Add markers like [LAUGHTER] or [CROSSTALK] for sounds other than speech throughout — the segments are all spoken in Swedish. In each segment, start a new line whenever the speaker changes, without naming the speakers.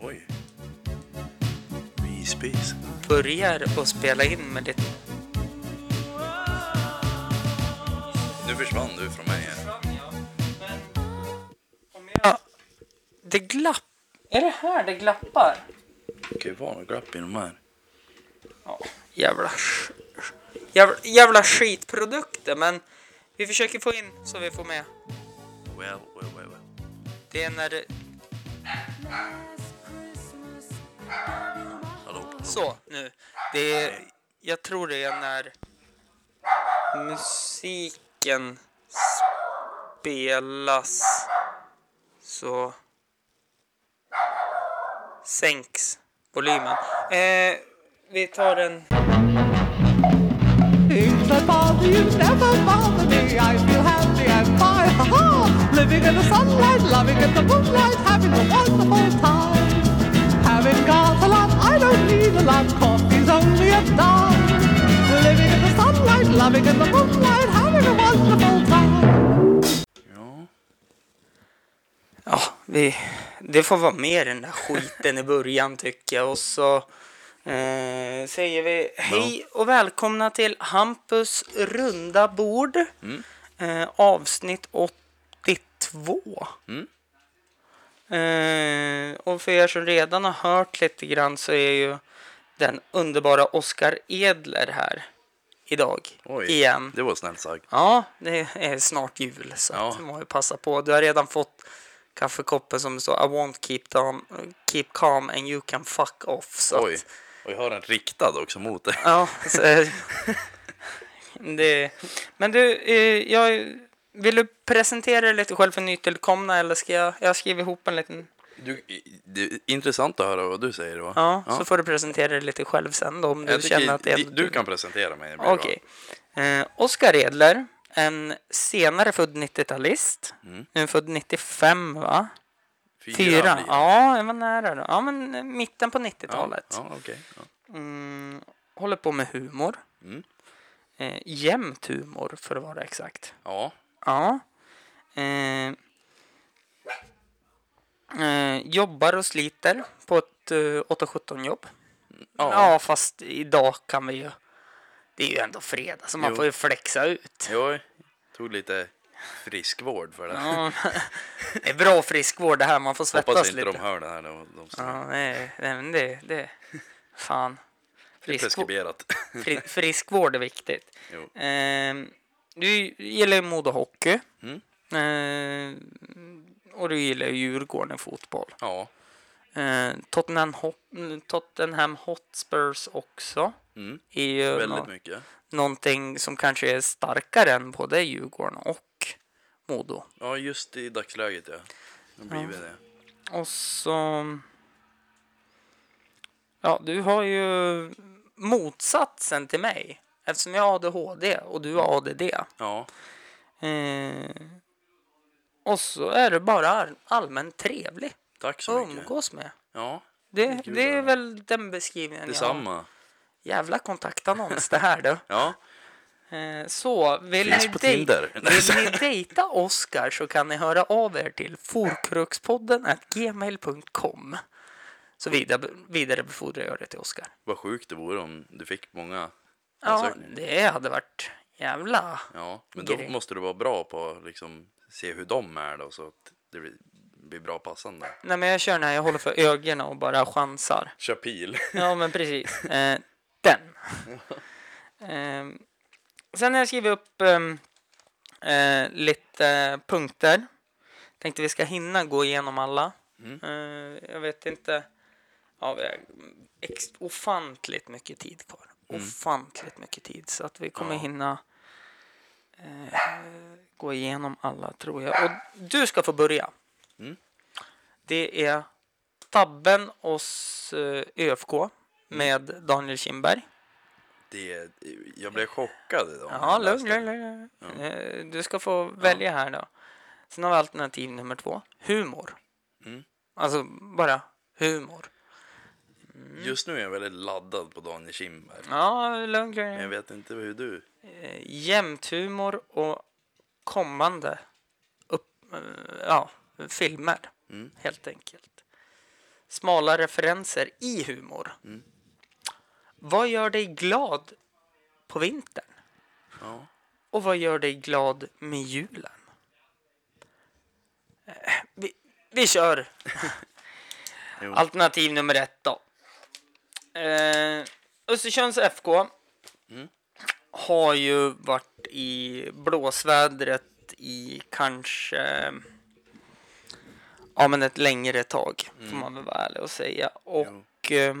Oj. Myspys.
börjar att spela in med lite...
Nu försvann du från mig. här.
Ja, det glapp... Är det här det glappar?
Det kan ju vara något glapp i de här.
Ja, jävla... Jävla, jävla skitprodukter, men vi försöker få in så vi får med.
Well, well, well, well.
Det är när det...
Hallå?
Så, nu. Det är... Jag tror det är när musiken spelas så sänks volymen. Eh, vi tar en...
Things that bother you never bother me. I feel happy and fine. Ha ha! Living in the sunlight, loving in the moonlight, having a wonderful time. Lot. Coffee's only a dime. Living in the sunlight, loving in the moonlight, having a wonderful time.
Ja.
Ja, vi, det får vara med den där skiten i början tycker jag. Och så eh, säger vi hej och välkomna till Hampus runda bord. Eh, avsnitt 82. Eh, och för er som redan har hört lite grann så är ju den underbara Oskar Edler här idag.
Oj.
Igen.
Det var snällt sagt.
Ja, det är snart jul så
Ja.
att du må ju passa på. Du har redan fått kaffekoppen som det står I won't keep, calm, keep calm and you can fuck off. Så
Oj.
Att,
Och jag har en riktad också mot dig.
ja, så, det, men du, eh, jag, vill du presentera dig lite själv för nytillkomna eller ska jag, jag skriver ihop en liten,
Du, det är intressant att höra vad du säger då.
ja, så får du presentera dig lite själv sen då om du känner att det är...
Du kan presentera mig.
Okej. Eh, Oskar Edler, en senare född 90-talist. Nu född 95, va? Fyra?
det.
Ja, jag var nära då. Ja, men mitten på 90-talet.
Ja, ja okej. Ja.
Mm, håller på med humor.
Mm.
Eh, jämnt humor, för att vara exakt.
ja.
Ja. Eh, eh, jobbar och sliter på ett eh, 8-17 jobb.
Ja.
Ja, fast idag kan vi ju... Det är ju ändå fredag, så man
Jo.
får ju flexa ut.
Jag tog lite friskvård för det.
Ja, [LAUGHS] det är bra friskvård det här, man får svettas
Hoppas inte
lite.
de hör det här. De, de
Ja, det, men det, det... Fan.
det är preskriberat. [LAUGHS]
fri, friskvård är viktigt.
Jo.
Ehm, du gillar ju mode och hockey.
Mm.
Ehm, och du gillar ju Djurgården fotboll.
Ja.
Ehm, Tottenham, Hot- Tottenham Hotspurs också.
Mm.
Är ju
Väldigt
nå-
mycket.
någonting som kanske är starkare än både Djurgården och Modo.
Ja, just i dagsläget ja. Det har blivit det.
Och så... Ja, du har ju motsatsen till mig. Eftersom jag har ADHD och du har ADD.
Ja.
Eh, och så är du bara all- allmänt trevlig
Tack
att
så mycket.
umgås med.
Ja.
Det, det är
att
väl den beskrivningen jag har.
Detsamma.
Jävla kontaktannons det här du.
Ja.
Eh, så vill
Finns
ni,
på
dej-
Tinder.
vill ni dejta Oscar så kan ni höra av er till forkrukspodden gmail.com. Så vidare, vidarebefordrar jag det till Oscar.
Vad sjukt det vore om du fick många
Ja,
ansökningar.
det hade varit jävla...
Ja, men då
Grej.
måste du vara bra på att liksom se hur de är då så att det blir, blir bra passande.
Nej, men jag kör när jag håller för ögonen och bara chansar.
Kör pil.
Ja, men precis. [LAUGHS] Eh, den. Eh, sen har jag skrivit upp ehm, eh, lite punkter. Tänkte vi ska hinna gå igenom alla. Eh, jag vet inte. Ja, vi har ofantligt mycket tid kvar. Ofantligt mycket tid. Så att vi kommer
Ja.
hinna eh, gå igenom alla, tror jag. Och du ska få börja.
Mm.
Det är tabben hos eh, ÖFK med Daniel Kindberg.
Det, jag blev chockad idag.
Ja, lugn, lugn, lugn. Eh, Du ska få välja här då. Sen har vi alternativ nummer två. Humor.
Mm.
Alltså bara humor.
Just nu är jag väldigt laddad på Daniel Kindberg.
Ja, lugn, lugn.
Men jag vet inte hur du...
Eh, Jämthumor och kommande upp, eh, ja, filmer.
Mm.
Helt enkelt. smala referenser i humor. Vad gör dig glad på vintern?
Ja.
Och vad gör dig glad med julen? Eh, Vi, vi kör [LAUGHS] alternativ nummer ett då. Eh, Östersunds FK har ju varit i blåsvädret i kanske ja, men ett längre tag, får man väl vara ärlig och säga. Och eh,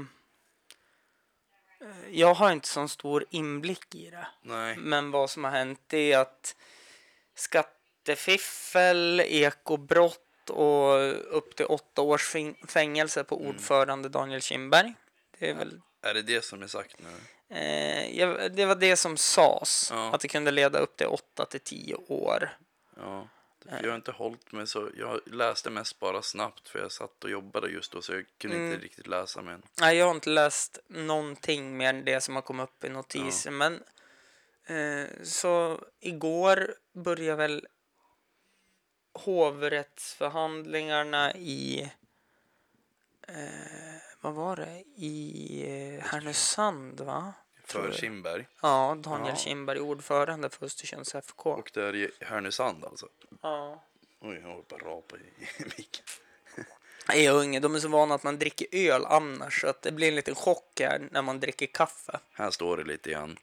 jag har inte så stor inblick i det.
Nej.
Men vad som har hänt är att skattefiffel, ekobrott och upp till åtta års fäng- fängelse på
Mm.
ordförande Daniel Kindberg. Det är väl
Är det det som är sagt nu?
Eh, jag, det var det som sades,
Ja.
att det kunde leda upp till 8 till 10 år.
Ja. Jag har inte hållit mig så. Jag läste mest bara snabbt för jag satt och jobbade just då så jag kunde
Mm.
inte riktigt läsa men.
Nej, jag har inte läst någonting mer än det som har kommit upp i notiser, men eh, så igår började väl hovrättsförhandlingarna i eh, vad var det? I eh, Härnösand, va?
För
jag.
Kindberg.
Ja, Daniel
Ja.
Kindberg, ordförande för Östersunds FK.
Och det är i Härnösand alltså.
Ja.
Oj, jag håller på att rapa i, micken. [LAUGHS]
Nej, Jag är unge, de är så vana att man dricker öl annars så att det blir en liten chock här när man dricker kaffe.
Här står det lite grann.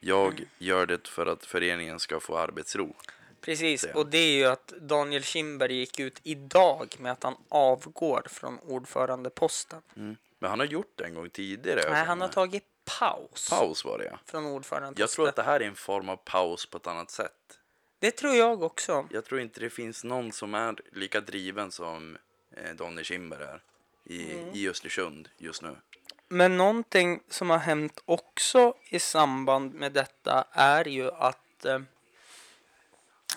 Jag gör det för att föreningen ska få arbetsro.
Precis, och det är ju att Daniel Kindberg gick ut idag med att han avgår från ordförandeposten.
Mm. Men han har gjort det en gång tidigare.
Nej, han har tagit paus,
Paus var det ja.
från ordförandeposten.
Jag tror att det här är en form av paus på ett annat sätt.
Det tror jag också.
Jag tror inte det finns någon som är lika driven som eh, Donny Kindberg är i,
Mm.
i Östersund just nu.
Men någonting som har hänt också i samband med detta är ju att eh,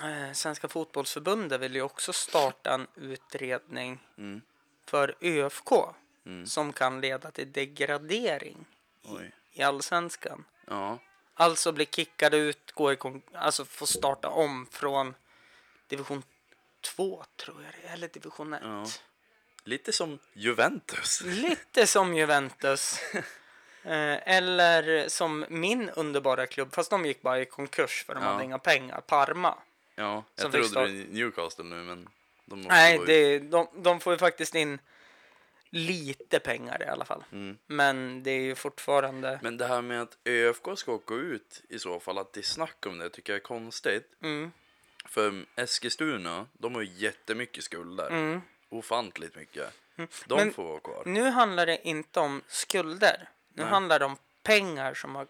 eh, Svenska fotbollsförbundet vill ju också starta en utredning
Mm.
för ÖFK
Mm.
som kan leda till degradering
Oj.
i allsvenskan.
Ja,
Alltså bli kickade ut, gå i alltså få starta om från division 2 tror jag det är, eller division 1.
Ja. lite som Juventus.
Lite som Juventus. [LAUGHS] Eh, eller som min underbara klubb, fast de gick bara i konkurs för de
Ja.
hade inga pengar, Parma.
Ja, jag trodde det var Newcastle nu men de måste
Nej, det, de, de får ju faktiskt in lite pengar i alla fall.
Mm.
Men det är ju fortfarande...
Men det här med att ÖFK ska åka ut i så fall, att det är snack om det tycker jag är konstigt.
Mm,
För Eskilstuna, de har ju jättemycket skulder.
mm.
Ofantligt mycket. De
Men-
får vara kvar.
Nu handlar det inte om skulder. Nu
Nej.
handlar det om pengar som har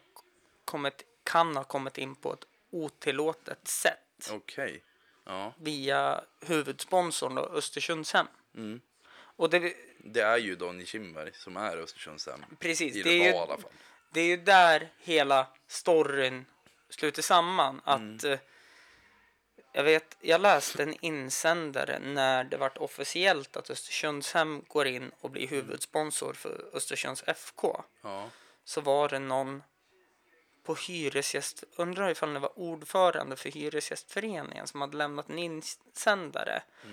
kommit, kan ha kommit in på ett otillåtet sätt
Okej. Ja.
via huvudsponsorn då, Östersundshem.
Mm.
Och det,
Det är ju Donny Kindberg som är Östersundshem.
precis,
I
det
det
är, ju,
i alla fall.
det är ju där hela storyn sluter samman. Att eh, jag vet, jag läste en insändare när det vart officiellt att Östersundshem går in och blir huvudsponsor för Östersunds FK.
Ja.
så var det någon på hyresgäst, undrar ifall det var ordförande för Hyresgästföreningen som hade lämnat en insändare. Eh,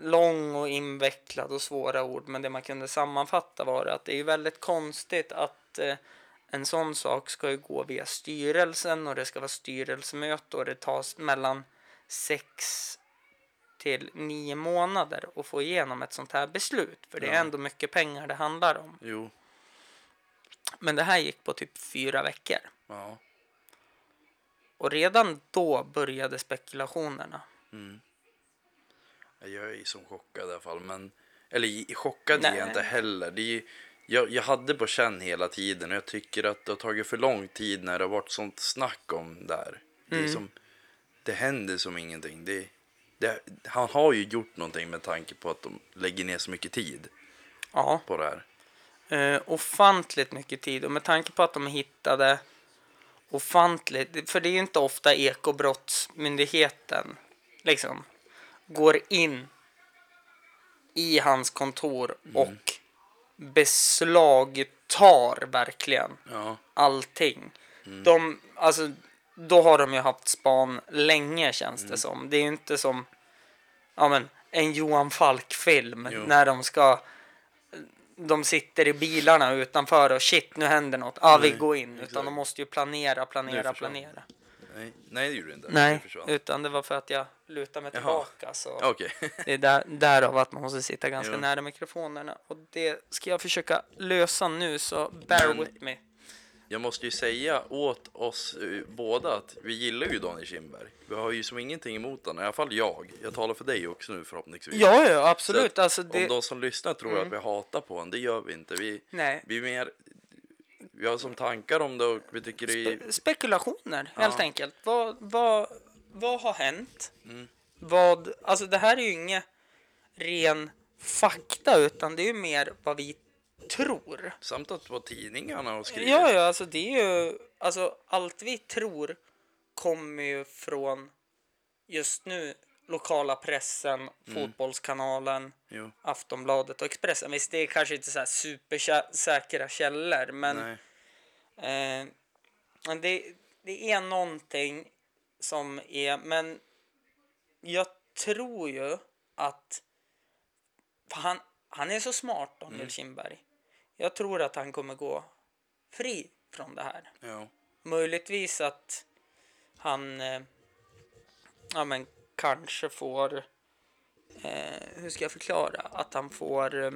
Lång och invecklad och svåra ord, men det man kunde sammanfatta var att det är väldigt konstigt att eh, en sån sak ska ju gå via styrelsen och det ska vara styrelsemöte och det tas mellan sex till nio månader att få igenom ett sånt här beslut. För det är
Ja.
ändå mycket pengar det handlar om.
Jo.
Men det här gick på typ fyra veckor.
Ja.
Och redan då började spekulationerna.
Mm. Jag är som chockad i alla fall. Men, eller i- chockad är jag
Nej.
inte heller. Det är, jag, jag hade på känn hela tiden och jag tycker att det har tagit för lång tid när det har varit sånt snack om där. Det, är
Mm.
som, det händer som ingenting. Det, det, han har ju gjort någonting med tanke på att de lägger ner så mycket tid
Ja,
på det här.
eh, ofantligt mycket tid. Och med tanke på att de hittade ofantligt, för det är ju inte ofta ekobrottsmyndigheten liksom går in i hans kontor och beslagtar verkligen
Ja,
allting. De, alltså, då har de ju haft span länge känns det som. Det är ju inte som ja, men, en Johan Falk-film när de ska de sitter i bilarna utanför och shit nu händer något. Ja, vi
Nej,
går in. Utan
exakt.
de måste ju planera, planera, planera.
Nej, nej det gjorde det inte.
Nej, utan det var för att jag lutade mig
Jaha.
tillbaka. Så
Okej.
det är där, därav att man måste sitta ganska
Ja.
nära mikrofonerna. Och det ska jag försöka lösa nu, så bear
Men-
with me.
Jag måste ju säga åt oss eh, båda att vi gillar ju Daniel Kindberg. Vi har ju som ingenting emot honom, i alla fall jag. Jag talar för dig också nu förhoppningsvis.
Ja, ja, absolut.
att
Alltså,
Om
det...
de som lyssnar tror att vi hatar på honom, det gör vi inte. Vi,
Nej.
vi är mer... Vi har som tankar om det och vi tycker det är...
Spe- spekulationer,
Ja.
helt enkelt. Vad, vad, vad har hänt?
Mm.
Vad, alltså det här är ju inget ren fakta, utan det är ju mer vad vi tror.
Samt att vad tidningarna har skrivit.
Ja, ja, alltså det är ju, alltså allt vi tror kommer ju från just nu lokala pressen,
Mm.
fotbollskanalen,
Jo,
Aftonbladet och Expressen. Visst, det är kanske inte så här supersäkra källor, men. Eh, det, det är någonting som är, men jag tror ju att han, han är så smart, Daniel Kindberg. Jag tror att han kommer gå fri från det här.
Ja.
Möjligtvis att han eh, ja, men kanske får, eh, hur ska jag förklara, att han får eh,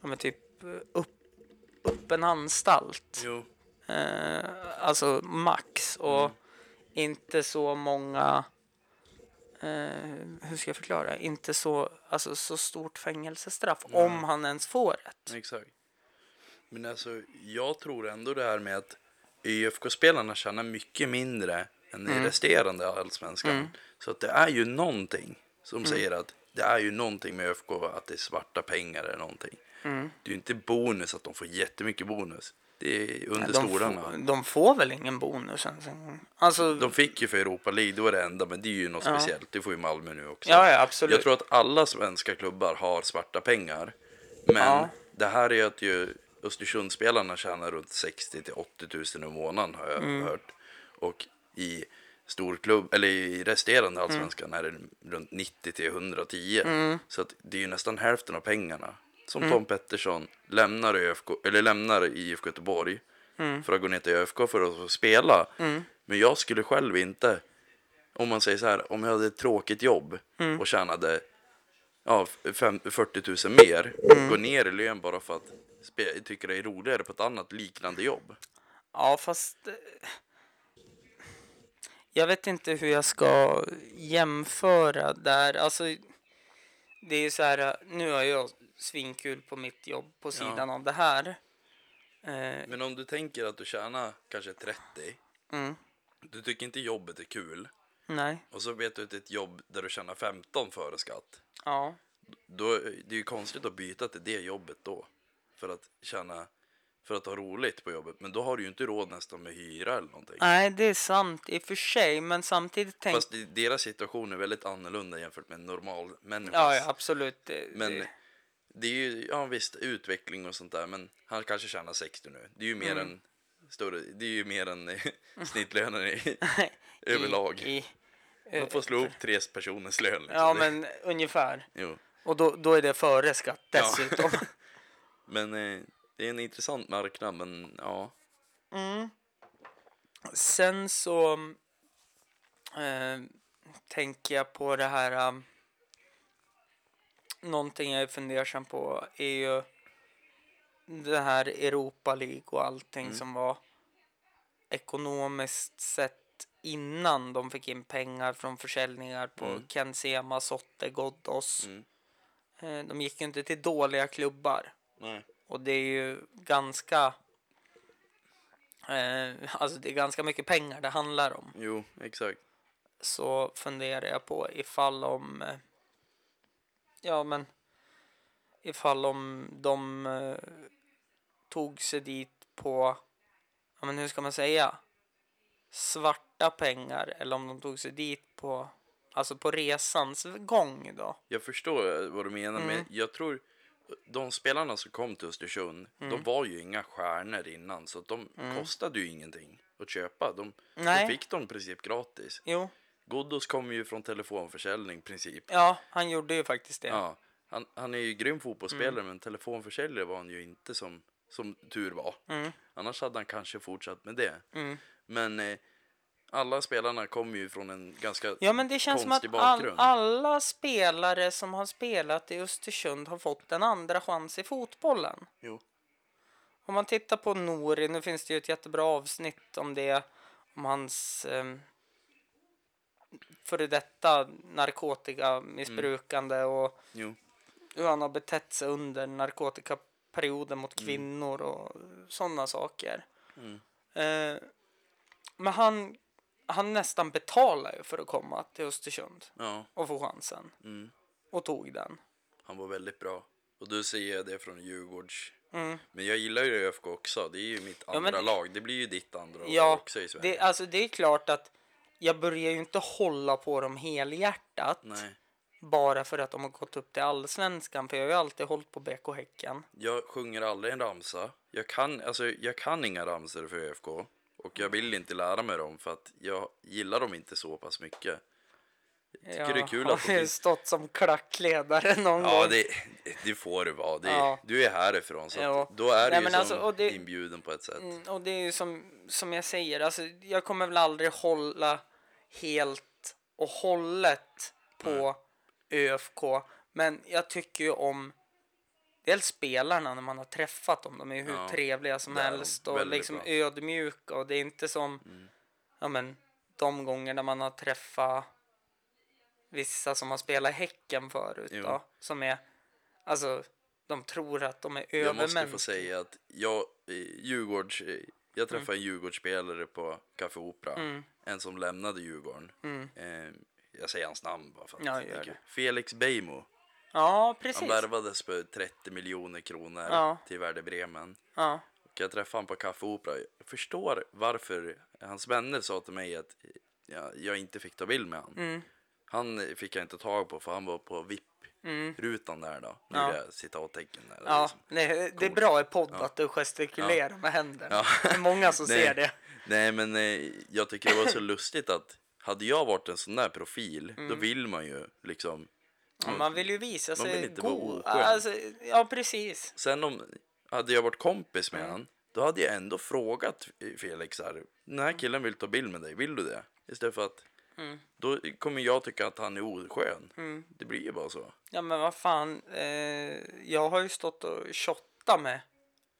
ja, men typ upp, öppen anstalt.
Jo,
Eh, alltså max och inte så många eh, hur ska jag förklara? Inte så, alltså, så stort fängelsestraff om han ens får ett.
exakt. Men alltså, jag tror ändå det här med att ÖFK-spelarna tjänar mycket mindre än
Mm.
i resterande allsvenskan. Så att det är ju någonting som
Mm.
säger att det är ju någonting med ÖFK att det är svarta pengar eller någonting.
Mm.
Det är ju inte bonus att de får jättemycket bonus. Det är under
De,
stolarna.
får, de får väl ingen bonus ens? Alltså,
De fick ju för Europa League, då är det enda, men det är ju något
Ja.
speciellt. Det får ju Malmö nu också.
ja, ja, absolut.
Jag tror att alla svenska klubbar har svarta pengar. Men
Ja.
det här är att ju Östersundsspelarna tjänar runt 60 till 80 000 i månaden har jag
Mm.
hört. Och i storklubb, eller i resterande
Mm.
allsvenskan är det runt 90 till 110. Så att det är ju nästan hälften av pengarna. Som
Mm.
Tom Pettersson lämnar, ÖFK, eller lämnar IFK Göteborg
Mm.
för att gå ner till ÖFK för att spela. Men jag skulle själv inte, om man säger så här, om jag hade ett tråkigt jobb
Mm.
och tjänade ja, fem, 40 000 mer,
Mm.
gå ner i lön bara för att spe, tycker det är roligare på ett annat liknande jobb.
Ja, fast... eh, Jag vet inte hur jag ska jämföra där. Alltså, det är ju så här, eh, nu har jag svinkul på mitt jobb på sidan av det här. Eh,
Men om du tänker att du tjänar kanske 30,
mm,
du tycker inte jobbet är kul
nej,
och så vet du att det är ett jobb där du tjänar 15 före skatt.
ja.
Då, det är ju konstigt att byta till det jobbet då. För att tjäna, för att ha roligt på jobbet. Men då har du ju inte råd nästan med hyra eller någonting.
Nej, det är sant i och för sig, men samtidigt tänk...
Fast deras situation är väldigt annorlunda jämfört med en normal människa.
Ja, ja, absolut.
Men
det,
det är ju, ja visst, utveckling och sånt där. Men han kanske tjänar 60 nu. Det är ju mer
Mm.
än större, det är ju mer än eh, [LAUGHS] snittlönen i, [LAUGHS] överlag.
I, i,
Man får slå upp tre personers lön. Liksom.
ja, men ungefär.
Jo.
Och då, då är det före skatt
Ja.
dessutom. [LAUGHS]
Men eh, det är en intressant marknad, men ja.
Sen så eh, tänker jag på det här. Någonting jag är fundersam på är ju det här Europa League och allting som var ekonomiskt sett innan de fick in pengar från försäljningar på Ken Sema, Sotte, Ghoddos.
Mm.
Eh, de gick ju inte till dåliga klubbar.
Nej.
Och det är ju ganska... Eh, alltså det är ganska mycket pengar det handlar om.
Jo, exakt.
Så funderar jag på ifall om... Eh, ja men... Ifall om de eh, tog sig dit på... Ja men hur ska man säga? Svarta pengar. Eller om de tog sig dit på... Alltså på resans gång då.
Jag förstår eh, vad du menar,
Mm.
men jag tror de spelarna som kom till Östersund,
Mm.
de var ju inga stjärnor innan, så att de kostade ju ingenting att köpa. De,
Nej.
de fick de i princip gratis.
Jo,
Ghoddos kom ju från telefonförsäljning i princip.
ja han gjorde ju faktiskt det.
Ja, Han, han är ju grym fotbollsspelare men telefonförsäljare var han ju inte som, som tur var.
Mm.
Annars hade han kanske fortsatt med det.
Mm.
Men eh, alla spelarna kommer ju från en ganska
Ja, men det känns som att
konstig
all,
bakgrund.
alla spelare som har spelat i Östersund har fått en andra chans i fotbollen.
Jo.
Om man tittar på Nori, nu finns det ju ett jättebra avsnitt om det, om hans eh, före detta narkotikamissbrukande och
Jo.
hur han har betett sig under narkotikaperioden mot kvinnor och sådana saker.
Mm.
Eh, men han, han nästan betalade ju för att komma till Östersund
Ja.
och få chansen.
Mm.
Och tog den.
Han var väldigt bra. Och du säger det från Djurgårds.
Mm.
Men jag gillar ju ÖFK också. Det är ju mitt andra
men-
lag. Det blir ju ditt andra lag
Ja,
också i Sverige.
det, alltså det är klart att jag börjar ju inte hålla på dem helhjärtat.
Nej.
Bara för att de har gått upp till allsvenskan. För jag har ju alltid hållit på BK Häcken.
Jag sjunger aldrig en ramsa. Jag kan, alltså, jag kan inga ramsor för ÖFK. Och jag vill inte lära mig dem för att jag gillar dem inte så pass mycket. Jag tycker det är kul [LAUGHS]
har
att
ju
finns.
stått som klackledare någon
Ja,
gång.
det, det får du vara. Det,
Ja.
Du är härifrån så
Ja.
då är du
Nej,
ju
men
som
alltså, det-
inbjuden på ett sätt.
Mm, och det är ju som, som jag säger, alltså, jag kommer väl aldrig hålla helt och hållet på ÖFK. Men jag tycker ju om dels spelarna när man har träffat dem. De är ju hur
Ja,
trevliga som helst och liksom
bra. Mm.
ödmjuka. Och det är inte som ja, men, de gångerna man har träffat vissa som har spelat Häcken förut.
Jo.
Då, som är, alltså, de tror att de är
Jag måste få säga att jag, Djurgårds, jag träffade en Djurgårdsspelare på Café Opera.
Mm.
En som lämnade Djurgården.
Mm.
Eh, jag säger hans namn bara för att
Ja,
kul.
det.
Felix Beijmo.
Ja,
Han
precis.
värvades för 30 miljoner kronor
Ja.
till Werder Bremen.
Ja.
Och jag träffade honom på Café Opera. Jag förstår varför hans vänner sa till mig att jag, jag inte fick ta bild med honom.
Mm.
Han fick jag inte tag på för han var på VIP-rutan där då. Nu
Ja.
jag citattecken där.
Ja,
liksom.
nej, det är bra i podd
Ja.
att du gestikulerar med händerna.
Ja.
Det är många som [LAUGHS]
Nej.
ser det.
Nej men eh, jag tycker det var så [LAUGHS] lustigt att hade jag varit en sån där profil då vill man ju liksom
Ja, man vill ju visa
Man
sig
vill inte vara
god.
oskön.
Alltså, ja, precis.
Sen om hade jag varit kompis med han då hade jag ändå frågat Felix här, den här killen vill ta bild med dig, vill du det? Istället för att då kommer jag tycka att han är oskön. Det blir ju bara så.
Ja, men vad fan. Eh, jag har ju stått och shottat med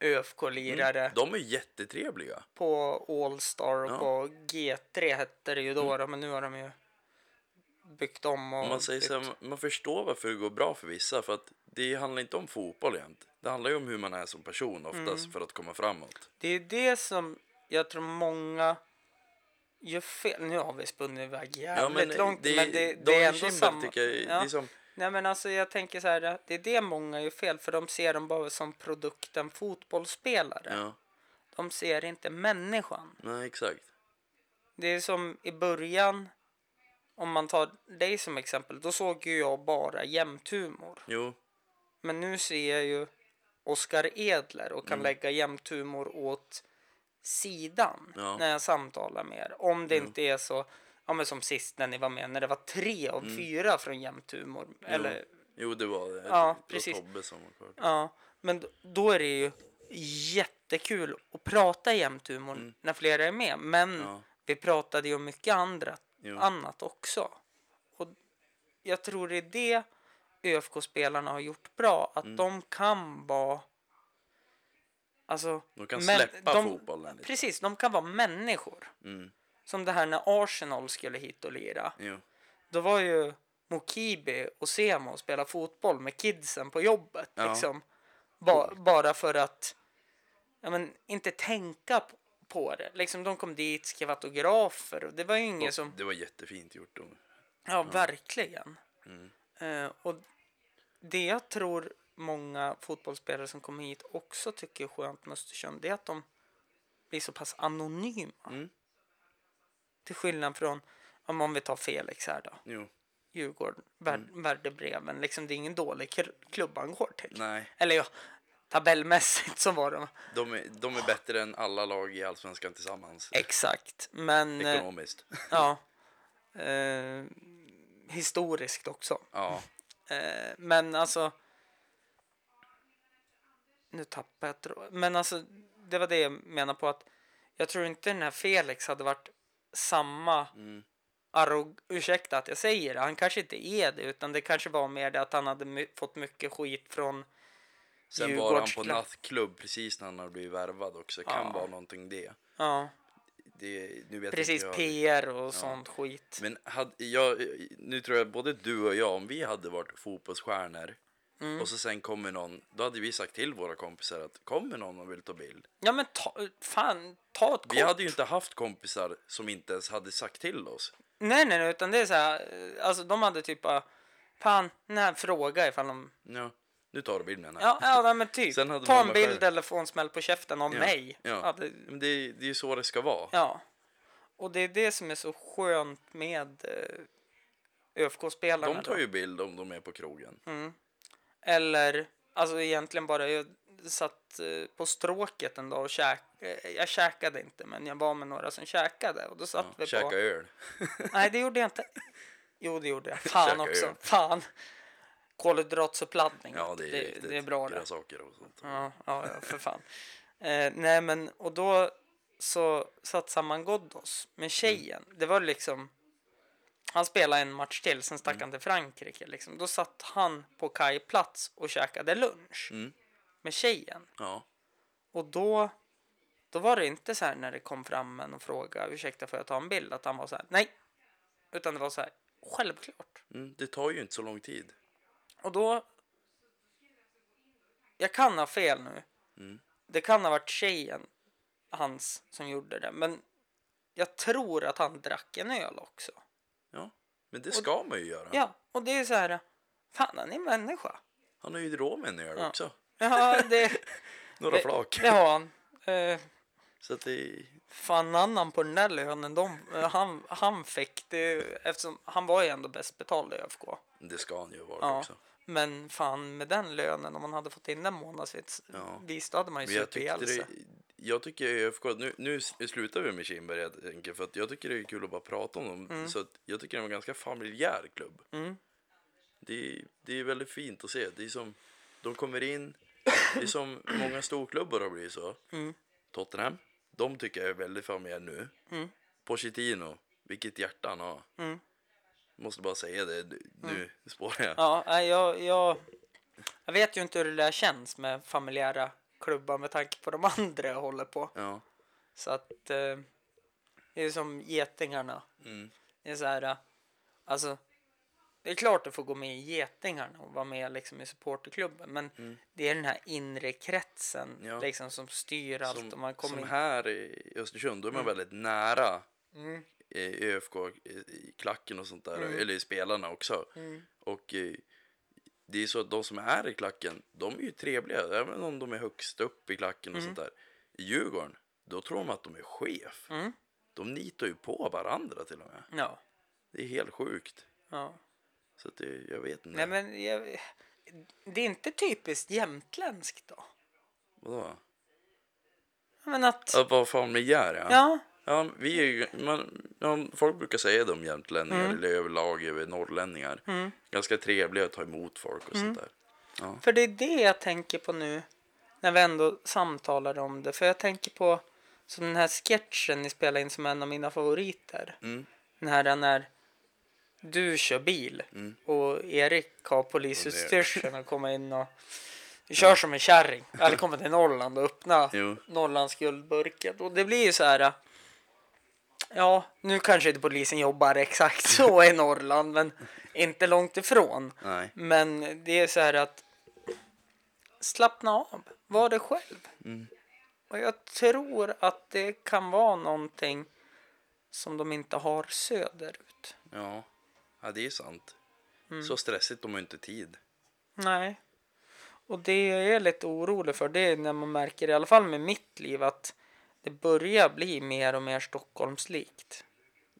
ÖFK-lirare
De är jättetrevliga.
på Allstar och
Ja.
på G3 hette det ju då, då men nu har de ju byggt om och
man säger så här, man förstår varför det går bra för vissa för att det handlar inte om fotboll jämt. Det handlar ju om hur man är som person oftast
Mm.
för att komma framåt.
Det är det som jag tror många gör fel. Nu har vi spunnit iväg jävligt långt, men det, det är ändå samma.
jag,
Ja.
det är som,
Nej men alltså jag tänker så här, det är det många gör fel för de ser dem bara som produkten fotbollsspelare.
ja,
De ser inte människan.
nej exakt.
Det är som i början, om man tar dig som exempel, då såg ju jag bara jämthumor.
Jo,
Men nu ser jag ju Oskar Edler och
Mm.
kan lägga jämthumor åt sidan
Ja.
när jag samtalar med er. Om det inte är så, ja men som sist när ni var med, när det var tre av
Mm.
fyra från jämthumor. Eller
jo det var det.
Ja,
det
precis.
Tobbe som var kvar.
Ja, men då är det ju jättekul att prata jämthumor när flera är med. Men
Mm. Ja.
vi pratade ju om mycket andra,
Jo.
annat också. Och jag tror det är det ÖFK-spelarna har gjort bra. Att
Mm.
de kan vara... Alltså,
De kan släppa
de-
fotbollen lite.
Precis, de kan vara människor.
Mm,
Som det här när Arsenal skulle hit och lira.
jo.
Då var ju Mokibi och Semo och spela fotboll med kidsen på jobbet.
Ja.
Liksom. Ba, bara för att ja, men, inte tänka på det. Liksom, de kom dit, skrev autografer och det var ju inget som...
Det var jättefint gjort. De.
Ja, verkligen.
Mm.
Eh, och det jag tror många fotbollsspelare som kommer hit också tycker är skönt med Östersund, det är att de blir så pass anonyma.
Mm.
Till skillnad från, om om vi tar Felix här då.
Jo,
Djurgården, Vär, Värdebreven. Liksom, det är ingen dålig kl- klubb han går till.
nej.
Eller ja, tabellmässigt så var de.
De är, de är bättre än alla lag i Allsvenskan tillsammans.
Exakt. Men eh,
Ekonomiskt.
ja, [LAUGHS] eh, historiskt också.
Ja,
Eh, men alltså... Nu tappar jag tråden. Men alltså, det var det jag menar på att jag tror inte den här Felix hade varit samma
Mm.
arrog... Ursäkta att jag säger det, han kanske inte är det utan det kanske var mer det att han hade my- fått mycket skit från
Sen var han på nattklubb precis när han hade blivit värvad också. Kan
Ja.
vara någonting det.
Ja,
det nu vet
precis
jag.
PR och sånt skit.
Men hade, jag, nu tror jag både du och jag, om vi hade varit fotbollsstjärnor
Mm.
och så sen kommer någon, då hade vi sagt till våra kompisar att kommer någon och vill ta bild.
Ja men ta, fan, ta ett kort.
Vi hade ju inte haft kompisar som inte ens hade sagt till oss.
Nej, nej, nej, utan det är så här, alltså de hade typ bara, fan, här fråga ifall de,
Ja, nu tar du bild här.
ja, ja nej, men typ, ta en bild
själv.
eller få en smäll på käften av
Ja,
mig.
Ja.
det,
Men det, är ju så det ska vara.
ja. Och det är det som är så skönt med eh, ÖFK-spelarna.
De
då.
tar ju bild om de är på krogen.
Eller, alltså egentligen bara, jag satt eh, på stråket en dag och käk, eh, jag käkade inte, men jag var med några som käkade och då satt
Ja,
vi
käka
på...
öl. [LAUGHS]
Nej, det gjorde jag inte. Jo, det gjorde jag. [LAUGHS] Fan
Käka
också.
öl.
Fan. Kolhydratsuppladdning.
Ja, det är,
det,
riktigt.
det är bra det.
Grönsaker och sånt.
Ja, ja, ja, för fan. Eh, nej, men och då så satsade man Ghoddos med tjejen. Det var liksom... Han spelade en match till, sen stack han till Frankrike. Liksom. Då satt han på kajplats och käkade lunch
Mm.
med tjejen.
Ja.
Och då, då var det inte så här när det kom fram en och frågade ursäkta får jag ta en bild? Att han var så här nej. Utan det var så här självklart.
Mm, det tar ju inte så lång tid.
Och då... Jag kan ha fel nu.
Mm.
Det kan ha varit tjejen, hans, som gjorde det. Men jag tror att han drack en öl också.
Men det ska man ju göra.
Ja, och det är så här... Fan, han är människa.
Han har ju en öl
Ja.
också.
Ja, det, [LAUGHS]
Några
det,
flak.
det har han. Eh,
Så att det,
fan annan på den där lönen, de, eh, han, han fick det eftersom han var ju ändå bäst betald i ÖFK.
det ska han ju vara
Ja.
också.
Men fan med den lönen, om man hade fått in den månadsvis,
Ja.
visst hade man ju
tyckte
ihjäl sig.
Jag tycker ÖFK, nu, nu slutar vi med Kindberg helt enkelt för att jag tycker det är kul att bara prata om dem. Så att jag tycker det är en ganska familjär klubb.
Mm.
Det, det är väldigt fint att se. Det är som, de kommer in, det är som många storklubbar har blivit så.
Mm.
Tottenham, de tycker jag är väldigt familjär nu.
Mm.
Pochettino, vilket hjärta han har.
Mm.
Måste bara säga det, nu spårar jag.
Ja, jag, jag, jag vet ju inte hur det där känns med familjära klubbar med tanke på de [LAUGHS] andra jag håller på.
Ja.
Så att eh, det är som getingarna.
Mm.
Det är så här, eh, alltså det är klart du får gå med i getingarna och vara med liksom i supporterklubben men det är den här inre kretsen
Mm. Ja.
liksom som styr allt
Som,
och man kommer
som
in.
här i Östersund, då är man väldigt nära
Mm.
ÖFK i, klacken och sånt där,
Mm.
eller i spelarna också. Och eh, det är så att de som är i klacken, de är ju trevliga, även om de är högst upp i klacken och sånt där. I Djurgården, då tror de att de är chef.
Mm.
De nitar ju på varandra till och med.
Ja,
Det är helt sjukt.
ja.
Så att det, jag vet inte.
Nej men jag, det är inte typiskt jämtländskt då?
Vadå?
Men att,
Att vara familjär ja.
ja,
Ja, vi är man, ja, folk brukar säga det om jämtlänningar
Mm.
eller överlag över norrlänningar. Ganska trevliga att ta emot folk och
Mm.
sånt där.
För det är det jag tänker på nu när vi ändå samtalar om det. För jag tänker på som den här sketchen ni spelade in som en av mina favoriter.
Mm.
Den här när du kör bil och Erik har polisutstyrseln och kommer in och kör som en kärring. Eller kommer till Norrland och öppnar
Jo.
Norrlands guldburken. Och det blir ju så här. Ja, nu kanske inte polisen jobbar exakt så i Norrland, men inte långt ifrån.
Nej.
Men det är så här att slappna av, var det själv.
Mm.
Och jag tror att det kan vara någonting som de inte har söderut.
Ja. ja, det är sant.
Mm.
Så stressigt de har inte tid.
Nej. Och det jag är lite orolig för det är när man märker, i alla fall med mitt liv, att det börjar bli mer och mer Stockholmslikt.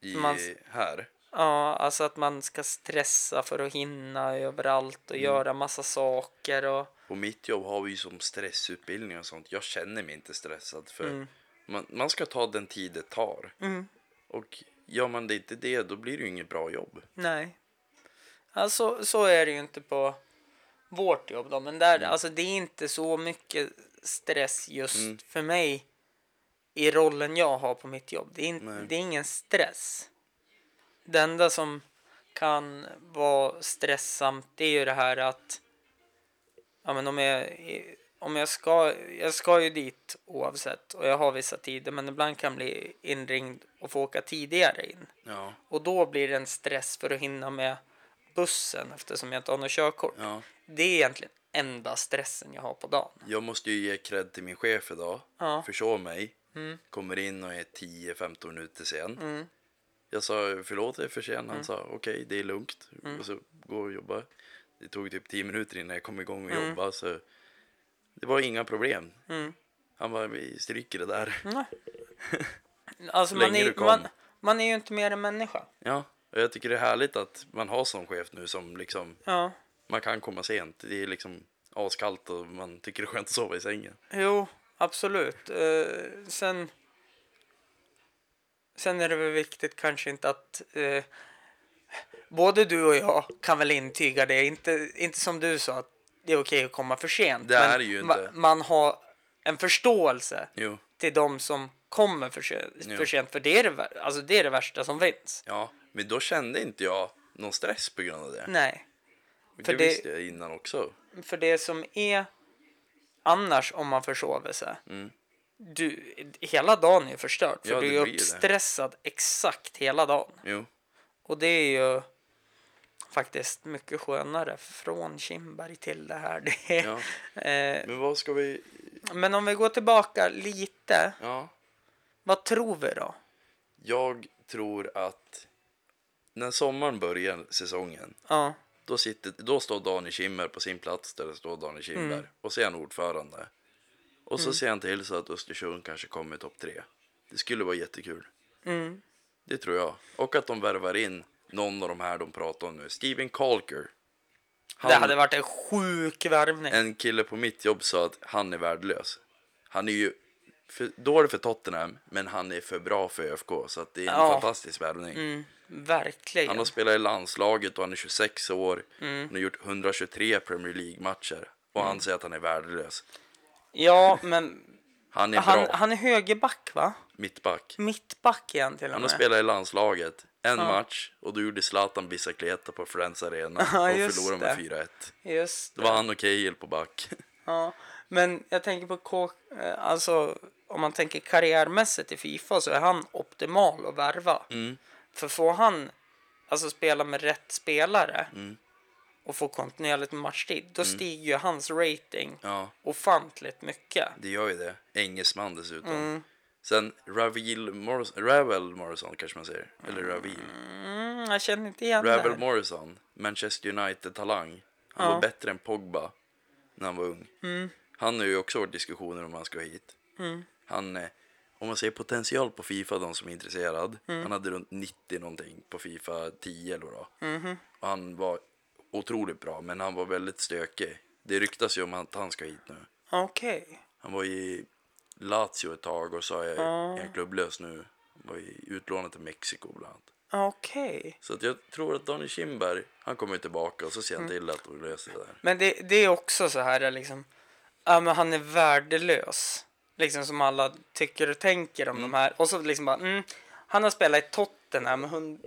I,
Man-
Här.
Ja, alltså att man ska stressa för att hinna överallt och göra massa saker och
På mitt jobb har vi ju som stressutbildning och sånt. Jag känner mig inte stressad för
Mm.
man, man ska ta den tid det tar. Och gör man det inte det, då blir det ju inget bra jobb.
nej. Alltså, så är det ju inte på vårt jobb då, men där,
Mm.
alltså det är inte så mycket stress just för mig i rollen jag har på mitt jobb. Det är, in, det är ingen stress. Det enda som kan vara stressamt det är ju det här att ja, men om jag, om jag ska, jag ska ju dit oavsett och jag har vissa tider men ibland kan jag bli inringd och få åka tidigare in.
Ja,
Och då blir det en stress för att hinna med bussen eftersom jag inte har något körkort.
ja.
Det är egentligen enda stressen jag har på dagen.
Jag måste ju ge cred till min chef idag.
Ja.
Försov mig. Kommer in och är 10-15 minuter sen.
Mm.
Jag sa förlåt jag är för sen. Han sa okej det är lugnt. Och så gå och jobba. Det tog typ 10 minuter innan jag kom igång och jobba. Så det var inga problem.
Mm.
Han bara vi stryker det där. [LAUGHS]
Alltså
Så
man
länge
är,
du kom.
man, man är ju inte mer än människa.
Ja, och jag tycker det är härligt att man har sån chef nu som liksom
Ja,
man kan komma sent. Det är liksom askallt och man tycker det är skönt att sova i sängen.
jo, absolut. Eh, sen, sen är det väl viktigt kanske inte att eh, både du och jag kan väl intyga det. Inte, inte som du sa att det är okej att komma för sent.
Det är ju
ma-
inte.
man har en förståelse
Jo,
till de som kommer för, för sent. För det är det, alltså det är det värsta som finns.
ja, men då kände inte jag någon stress på grund av det.
Nej.
det,
för det-
visste jag innan också.
För det som är annars om man försover sig.
Mm.
Du, hela dagen är förstörd. För
Ja,
du är
blir det.
uppstressad exakt hela dagen.
Jo,
Och det är ju faktiskt mycket skönare från Kimberg till det här. [LAUGHS] Det är,
ja.
eh,
Men vad ska vi...
men om vi går tillbaka lite.
Ja,
Vad tror vi då?
jag tror att när sommaren börjar säsongen
Ja,
Då, sitter, då står Daniel Kimmer på sin plats där det står Daniel Kimberg.
Mm.
Och så är han ordförande. Och så ser han till så att Östersund kanske kommer i topp tre. Det skulle vara jättekul.
mm.
Det tror jag. Och att de värvar in någon av de här de pratar om nu. Steven Kalker. Han,
det hade varit en sjuk värvning.
En kille på mitt jobb sa att han är värdelös. Han är ju för, dålig för Tottenham, men han är för bra för ÖFK. Så att det är en
Ja.
fantastisk värvning.
Mm, verkligen.
Han har spelat i landslaget och han är 26 år.
Mm.
Han har gjort 123 Premier League-matcher. Och han säger att han är värdelös.
Ja, men
Han är
han,
bra.
han är högerback va?
Mittback.
Mittback han till och
Han har
med.
spelat i landslaget en match och då gjorde Zlatan Bicicleta på Friends Arena [LAUGHS]
Ja,
och förlorade med
det.
4-1.
Just
Det var han och Cahill på back. [LAUGHS]
Ja, men jag tänker på K, eh, alltså om man tänker karriärmässigt i Fifa så är han optimal att värva.
Mm.
För får han alltså spela med rätt spelare
Mm.
och få kontinuerligt med matchtid, då stiger ju hans rating
Ja,
ofantligt mycket.
det gör ju det. Engelsman dessutom.
Mm.
Sen Ravel Morrison, Ravel Morrison kanske man säger. Eller Ravil.
Mm, jag känner inte igen
Ravel
det.
Morrison, Manchester United-talang. Han
Ja.
var bättre än Pogba när han var ung.
Mm.
Han har ju också varit diskussioner om han ska hit. Han, eh, om man säger potential på Fifa, de som är intresserad.
Mm.
Han hade runt 90 någonting på Fifa 10 eller vad det var.
Mhm.
Och han var otroligt bra, men han var väldigt stökig. Det ryktas ju om att han ska hit nu.
Okej.
Han var i Lazio ett tag och så är
Ja.
jag klubblös nu. Han var i utlånad till Mexiko bland annat.
Okej.
Så att jag tror att Daniel Kindberg, han kommer tillbaka och så ser han
Mm.
till att de löser det där.
Men det, det är också så här liksom, ja men han är värdelös. Liksom som alla tycker och tänker om de här. Och så liksom bara, mm, han har spelat i Tottenham, hund,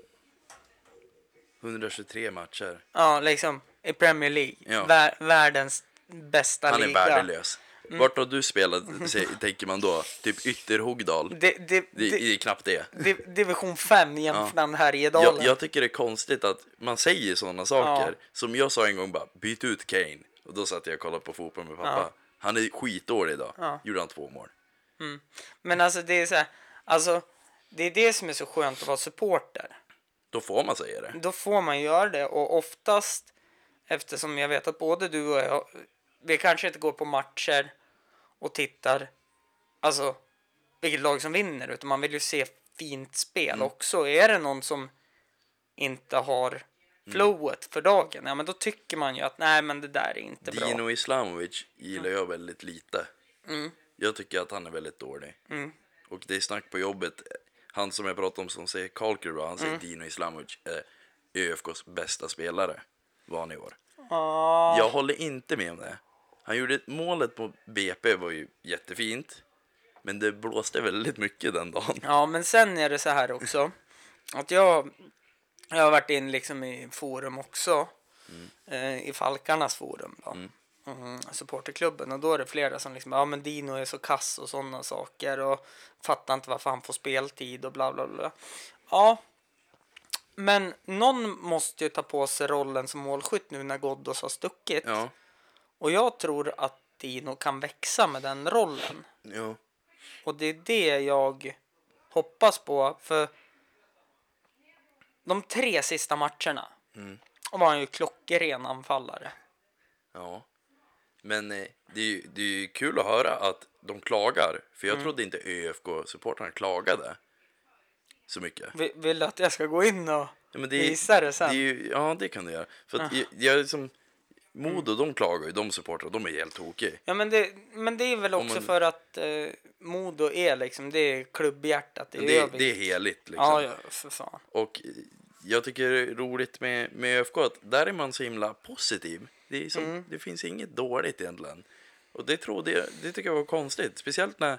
123 matcher.
ja liksom i Premier League.
Ja.
Vär, världens bästa
Han är
liga.
värdelös.
Mm.
Vart har du spelat, [LAUGHS] tänker man då? Typ Ytterhogdal?
Det, det,
Det,
det,
det är knappt det.
div- division 5 Jämtland,
Jag,
Härjedalen.
jag tycker det är konstigt att man säger sådana saker.
Ja.
Som jag sa en gång bara, byt ut Kane. Och då satt jag och kollade på fotboll med pappa.
Ja.
Han är skitdålig idag.
Ja.
Gjorde han två mål.
Men alltså det är så här, alltså det är det som är så skönt att vara supporter.
Då får man säga det.
Då får man göra det och oftast eftersom jag vet att både du och jag vi kanske inte går på matcher och tittar alltså vilket lag som vinner utan man vill ju se fint spel
Mm.
också. Är det någon som inte har flowet för dagen, ja men då tycker man ju att nej men det där är inte bra.
Dino Islamovic gillar jag väldigt lite.
Mm.
Jag tycker att han är väldigt dålig.
Mm.
Och det är snack på jobbet. Han som jag pratade om som säger Kalker, han säger
Mm.
Dino Islamovic är ÖFKs bästa spelare. var han i år.
Ja,
Jag håller inte med om det. Han gjorde ett målet på BP var ju jättefint. Men det blåste väldigt mycket den dagen.
ja, men sen är det så här också. Att jag, jag har varit in liksom i forum också. Eh, I Falkarnas forum då. Mm, supporterklubben. Och då är det flera som liksom, ja men Dino är så kass och sådana saker. Och fattar inte varför han får speltid och bla bla bla. Ja. Men någon måste ju ta på sig rollen som målskytt nu när Ghoddos har stuckit.
Ja,
Och jag tror att Dino kan växa med den rollen.
ja.
Och det är det jag hoppas på. För de tre sista matcherna
Mm.
var han ju klockren anfallare.
Ja. Men eh, det är ju det är ju kul att höra att de klagar. För
Mm.
jag trodde inte ÖFK-supportrarna klagade så mycket.
Vill, vill du att jag ska gå in och
Ja, det är,
visa det sen?
Det ju, ja, det kan du göra. För att jag, jag liksom, Modo, de klagar ju, de supportrar, de är helt tokiga.
Ja, men det, men det är väl också
man-
för att eh, Modo är liksom, det är klubbhjärtat
Det,
övrigt.
det är heligt liksom.
Ja, ja, för fan.
Och jag tycker det är roligt med, med ÖFK att där är man så himla positiv. Det, är som,
Mm.
det finns inget dåligt egentligen. Och det trodde jag, det tycker jag var konstigt. Speciellt när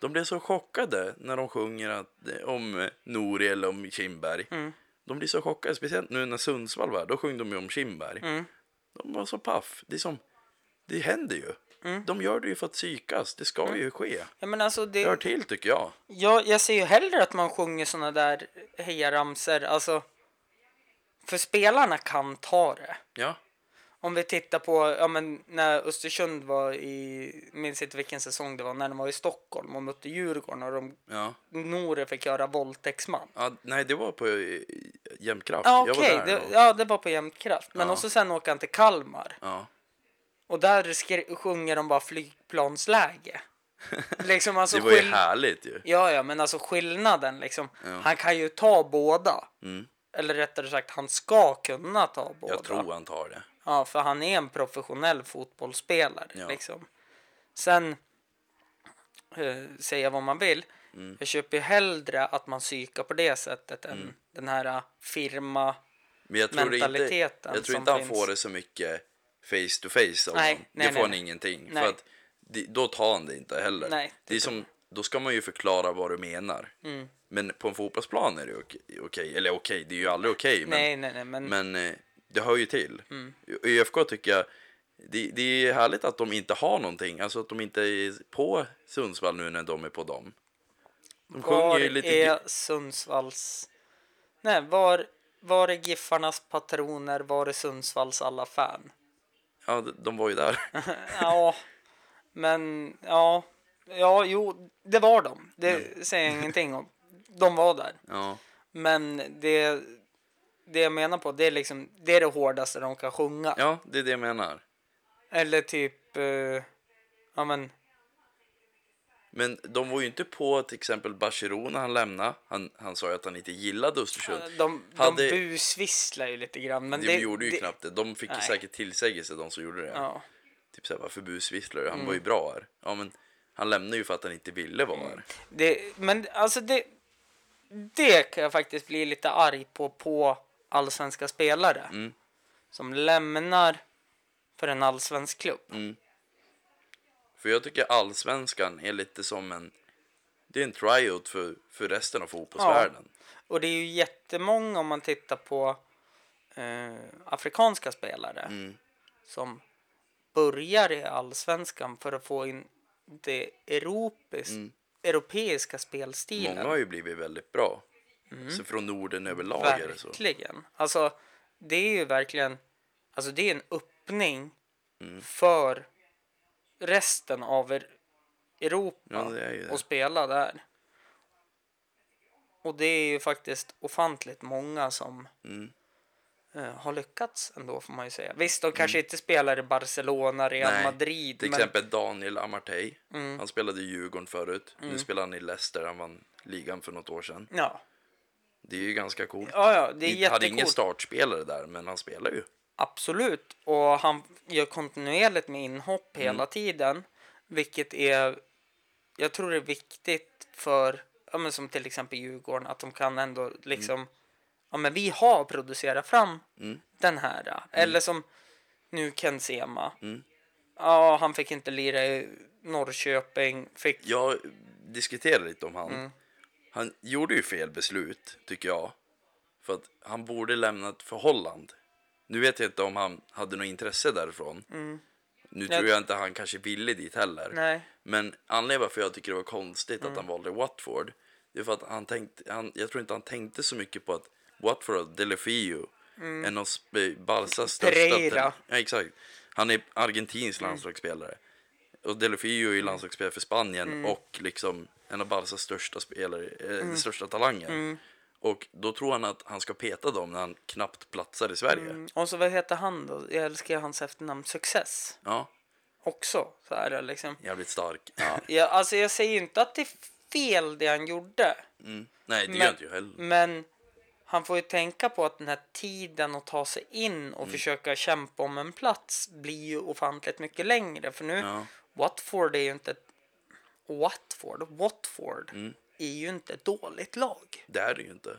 de blev så chockade när de sjunger att, om eh, Nori eller om Kindberg.
Mm.
De blir så chockade, speciellt nu när Sundsvall var, då sjöng de ju om Kindberg.
Mm.
De var så paff. Det är som, det händer ju.
Mm.
De gör det ju för att psykas. Det ska ju ske.
Ja, men alltså
Det hör till tycker jag.
jag, jag ser ju hellre att man sjunger såna där hejaramsor, alltså. För spelarna kan ta det.
Ja,
Om vi tittar på, ja men när Östersund var i, minns inte vilken säsong det var, när de var i Stockholm och mötte Djurgården och de,
ja.
Nore fick göra våldtäktsman.
ja nej, det var på eh, Jämtkraft.
Ja
där
det, ja det var på Jämtkraft. Men
Ja.
också sen åka han till Kalmar.
Ja.
Och där skri- sjunger de bara flygplansläge. [LAUGHS] liksom alltså
Det var ju
skill-
härligt ju.
Ja, ja, men alltså skillnaden liksom.
Ja.
Han kan ju ta båda.
Mm.
Eller rättare sagt, han ska kunna ta båda.
Jag tror han tar det.
Ja, för han är en professionell fotbollsspelare.
Ja.
Liksom. Sen, eh, säga vad man vill,
Mm.
jag köper ju hellre att man psykar på det sättet än den här eh, firma...
Men jag tror inte, jag tror inte han
finns.
får det så mycket face to face av
Nej,
honom.
nej,
Det får
nej,
han
nej.
ingenting.
Nej.
För att det, då tar han det inte heller.
Nej,
det är som, då ska man ju förklara vad du menar.
Mm.
Men på en fotbollsplan är det okej. okej. Eller okej, det är ju aldrig okej. men,
Nej, nej, nej, men...
men eh, det hör ju till.
Mm.
I ÖFK tycker jag det, det är härligt att de inte har någonting. Alltså att de inte är på Sundsvall nu när de är på dem. De
var
ju lite...
är Sundsvalls... Nej, var, var är Giffarnas patroner? Var är Sundsvalls alla fan?
Ja, de- de var ju där. [LAUGHS]
ja, men ja, ja, jo, det var de. Det
Mm.
säger jag ingenting om. De var där.
Ja,
Men det, det jag menar på, det är liksom, det är det hårdaste de kan sjunga.
ja, det är det jag menar.
Eller typ, eh, ja men,
Men de var ju inte på till exempel Bachirou när han lämnade. Han, han sa ju att han inte gillade Östersund.
de, de
Hade-
busvisslar ju lite grann. Men
de
det,
gjorde ju
det,
knappt det. De fick ju
Nej.
säkert tillsägelse de som gjorde det.
Ja, Mm.
Typ såhär, varför busvisslar du? Han var ju bra här. Ja, men han lämnade ju för att han inte ville vara här.
det, men alltså det, det kan jag faktiskt bli lite arg på, på allsvenska spelare.
Mm.
Som lämnar för en allsvensk klubb.
Mm. För jag tycker allsvenskan är lite som en... Det är en tryout för, för resten av fotbollsvärlden.
Och det är ju jättemånga om man tittar på eh, afrikanska spelare
Mm.
som börjar i allsvenskan för att få in det europeisk, europeiska spelstilen.
Mm. Många har ju blivit väldigt bra. Så från Norden överlag är det så.
Verkligen. Alltså, det är ju verkligen alltså det är en öppning
Mm.
för resten av Europa
Ja,
och spela där. Och det är ju faktiskt ofantligt många som
Mm.
Eh, har lyckats ändå får man ju säga. Visst, de kanske inte spelar i Barcelona, Real
Nej,
Madrid.
Till
men,
exempel Daniel Amartey.
Mm.
Han spelade i Djurgården förut. Nu spelar han i Leicester. Han vann ligan för något år sedan.
Ja.
Det är ju ganska coolt.
ja, ja, det är
Han hade ingen startspelare där, men han spelar ju.
Absolut. Och han gör kontinuerligt med inhopp
Mm.
hela tiden. Vilket är, jag tror det är viktigt för, ja, men som till exempel Djurgården, att de kan ändå liksom ja men vi har producerat fram
Mm.
den här. äh, Eller som nu Ken Sema.
Mm.
Ja, han fick inte lira i Norrköping. Fick,
Jag diskuterade lite om han.
Mm.
Han gjorde ju fel beslut, tycker jag. För att han borde lämna ett förhållande. Nu vet jag inte om han hade något intresse därifrån. Nu
Mm. Jag-
tror jag inte han kanske ville dit heller.
nej,
Men anledningen varför jag tycker det var konstigt
Mm.
att han valde Watford. Det är för att han tänkte, han, jag tror inte han tänkte så mycket på att Watford Delefio är någon sp- Barsas största...
Mm. Pereira.
Ja, exakt. Han är argentinsk
Mm.
landslagsspelare. Och Delefio är ju landslagsspelare för Spanien
Mm.
och liksom en av Barsas största spelare, eh,
Mm.
största talanger. Och då tror han att han ska peta dem när han knappt platsar i Sverige.
Mm. och så vad heter han då? Jag älskar hans efternamn Success
Ja,
också. Så är det liksom.
jävligt stark.
Ja, [LAUGHS] jag, alltså jag säger inte att det är fel det han gjorde.
Mm. Nej, det
Men-
gör inte jag heller.
Men han får ju tänka på att den här tiden att ta sig in och försöka kämpa om en plats blir ju ofantligt mycket längre. För nu,
Ja.
Watford är ju inte... Watford? Watford
Mm.
är ju inte ett dåligt lag.
Det är det ju inte.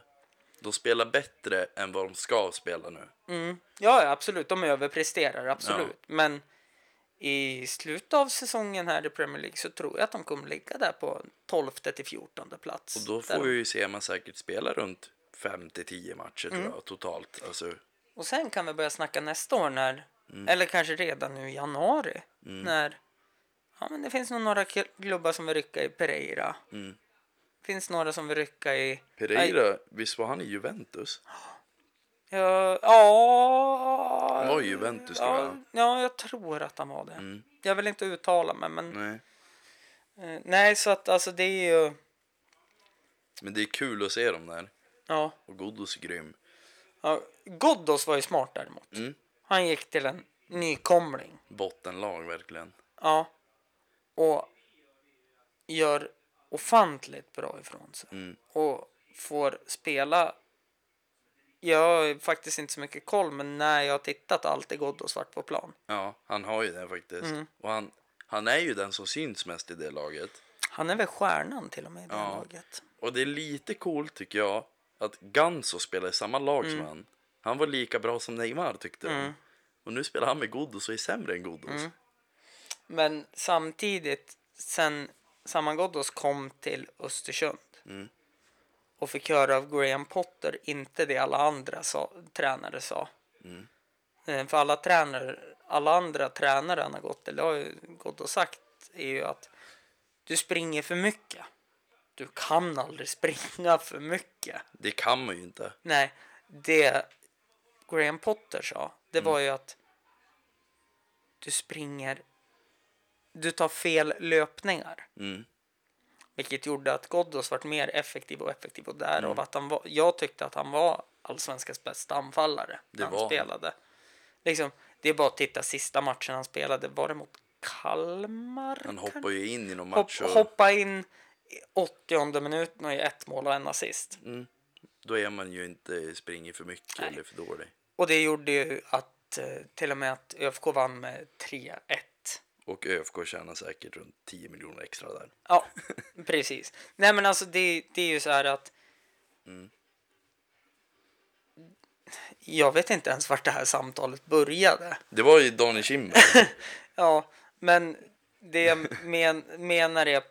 De spelar bättre än vad de ska spela nu.
Ja, ja, absolut. De överpresterar, absolut. Men i slutet av säsongen här i Premier League så tror jag att de kommer ligga där på 12 till 14 plats.
Och då
Där
får
de-
ju Sema säkert spela runt 5 till 10 matcher tror jag totalt. Alltså,
Och sen kan vi börja snacka nästa år när,
Mm.
eller kanske redan nu i januari, när ja, men det finns nog några klubbar som vill rycka i Pereira.
Mm.
finns några som vill rycka i...
Pereira, visst var han i Juventus?
Ja, ja,
Han var i Juventus tror
ja,
jag.
ja, jag tror att han var det.
Mm.
Jag vill inte uttala mig, men
Nej.
eh, nej, så att alltså det är ju...
Men det är kul att se dem där.
Ja,
Och Ghoddos är grym.
ja, Ghoddos var ju smart däremot.
Mm.
Han gick till en nykomling.
Bottenlag verkligen.
Ja. Och gör ofantligt bra ifrån sig.
Mm.
Och får spela. Jag har faktiskt inte så mycket koll, men när jag har tittat har alltid Ghoddo svart på plan.
Ja, han har ju det faktiskt.
Mm.
Och han, han är ju den som syns mest i det laget.
Han är väl stjärnan till och med i det
Ja.
laget.
Och det är lite coolt tycker jag att Ganso spelar i samma lag
Mm.
som han. Han var lika bra som Neymar tyckte de. Och nu spelar han med Ghoddos och är sämre än Ghoddos.
Mm. Men samtidigt, sen Saman Ghoddos kom till Östersund
Mm.
och fick höra av Graham Potter, inte det alla andra sa, tränare sa.
Mm.
Eh, För alla tränare, alla andra tränare han har gått till, det har ju gått och sagt, är ju att du springer för mycket. Du kan aldrig springa för mycket.
Det kan man ju inte.
Nej, det Graham Potter sa, det var ju att du springer, du tar fel löpningar.
Mm.
Vilket gjorde att Ghoddos vart mer effektiv och effektiv och därav att han var, jag tyckte att han var allsvenskans bästa anfallare
Det
när han
var
spelade. Liksom, det är bara att titta sista matchen han spelade, var det mot Kalmar?
Han hoppar ju in i någon
Hopp,
match och
hoppa in 80 minuten och i ett mål och en assist.
då är man ju inte springer för mycket
Nej.
eller för dålig.
Och det gjorde ju att eh, till och med att ÖFK vann med 3-1.
Och ÖFK tjänar säkert runt 10 miljoner extra där.
Ja, [LAUGHS] precis. Nej men alltså det, det är ju så här att jag vet inte ens vart det här samtalet började.
Det var ju Daniel Kindberg. [LAUGHS]
Ja, men det jag men, menar är,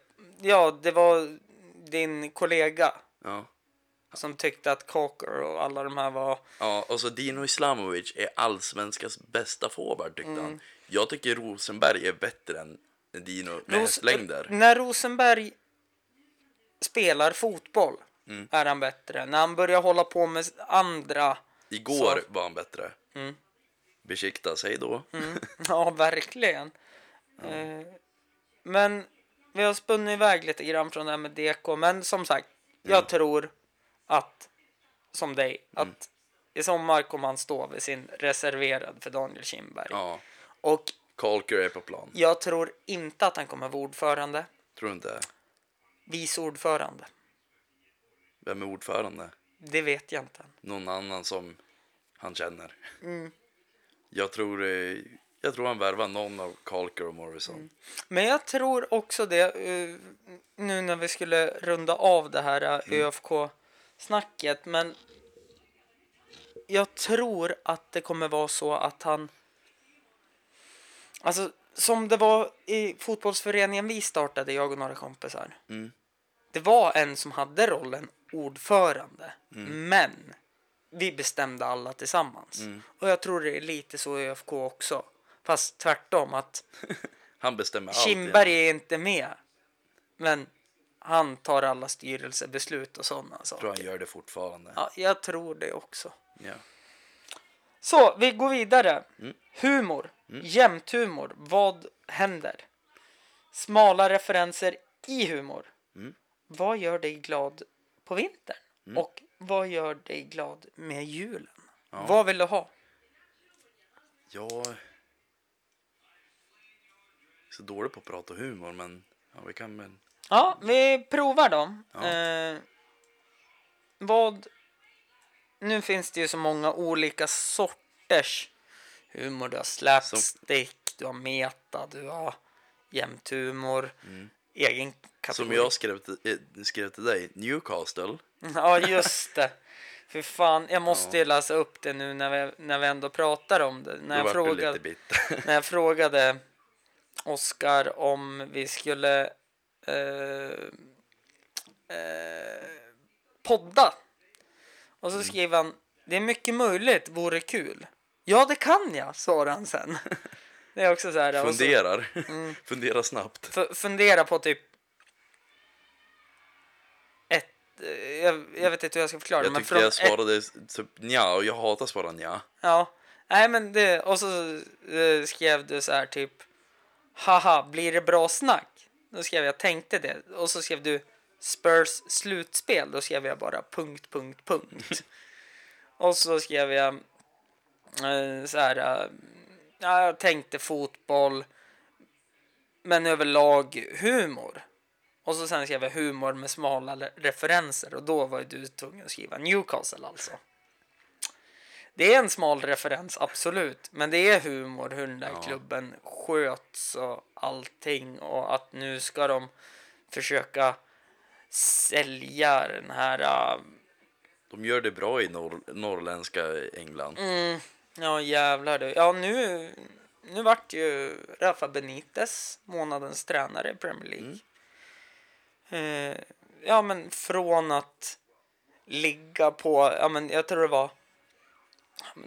ja det var din kollega
ja.
som tyckte att Cocker och alla de här var
ja, och så Dino Islamovic är allsvenskans bästa forward tyckte han. Jag tycker Rosenberg är bättre än Dino med
Ros-
hästlängder.
När Rosenberg spelar fotboll
Mm.
är han bättre. När han börjar hålla på med andra,
Igår var han bättre.
Mm.
Besiktas, hej då. [LAUGHS]
ja verkligen. Eh, men vi har spunnit iväg lite grann från det här med DK. Men som sagt, jag tror att, som dig, att i sommar kommer han stå vid sin reserverad för Daniel Kindberg.
Ja,
Och
Kalker är på plan.
jag tror inte att han kommer vara ordförande,
Tror du inte?
vice ordförande.
Vem är ordförande?
Det vet jag inte.
Någon annan som han känner.
Mm.
Jag tror, eh, jag tror han värvar någon av Kalker och Morrison.
Mm. Men jag tror också det, eh, nu när vi skulle runda av det här
Mm.
ÖFK-snacket, men jag tror att det kommer vara så att han... Alltså, som det var i fotbollsföreningen vi startade, jag och några kompisar.
Mm.
Det var en som hade rollen ordförande. Men vi bestämde alla tillsammans. Och jag tror det är lite så i ÖFK också. Fast tvärtom, att [LAUGHS]
Han bestämmer allt. Egentligen.
är inte med. Men han tar alla styrelsebeslut och sådana
Jag tror han
saker.
gör det fortfarande.
Ja, jag tror det också.
Ja.
Så, vi går vidare.
Mm.
Humor. Jämthumor. Vad händer? Smala referenser i humor.
Mm.
Vad gör dig glad på vintern? Och vad gör dig glad med julen? Vad vill du ha?
Är så dålig på att prata humor, men ja, vi kan väl...
Ja, vi provar dem.
Ja.
Eh, vad... Nu finns det ju så många olika sorters humor. Du har slapstick, du har meta, du har jämthumor, egen kategori.
Mm. Som jag skrev till, eh, skrev till dig, Newcastle. [LAUGHS]
Ja, just det. För fan, jag måste ju läsa upp det nu när vi, när vi ändå pratar om det. När
Då
jag, frågade, när jag frågade Oskar om vi skulle eh, eh, podda. Och
Mm.
så skrev han, det är mycket möjligt, vore kul. Ja, det kan jag, svarade han sen. [LAUGHS] Det är också så här. och så-
Funderar.
Mm. [LAUGHS]
Funderar snabbt.
Fundera på typ ett, eh, jag, jag vet inte hur jag ska förklara det,
Jag tyckte jag
ett,
svarade typ nja och jag hatar att svara nja.
ja, nej men det, och så eh, skrev du så här typ, haha, blir det bra snack? Då skrev jag, tänkte det, och så skrev du Spurs slutspel, då skrev jag bara punkt, punkt, punkt. [LAUGHS] och så skrev jag eh, så här, eh, ja, jag tänkte fotboll, men överlag humor. Och så sen skrev jag humor med smala referenser och då var ju du tvungen att skriva Newcastle alltså. Det är en smal referens, absolut. Men det är humor hur den där
Ja.
klubben sköts och allting. Och att nu ska de försöka sälja den här... äh,
De gör det bra i norr, norrländska England.
Mm, ja, jävlar du. Ja, nu, nu vart ju Rafa Benitez månadens tränare i Premier League. Eh, ja, men från att ligga på, ja men jag tror det var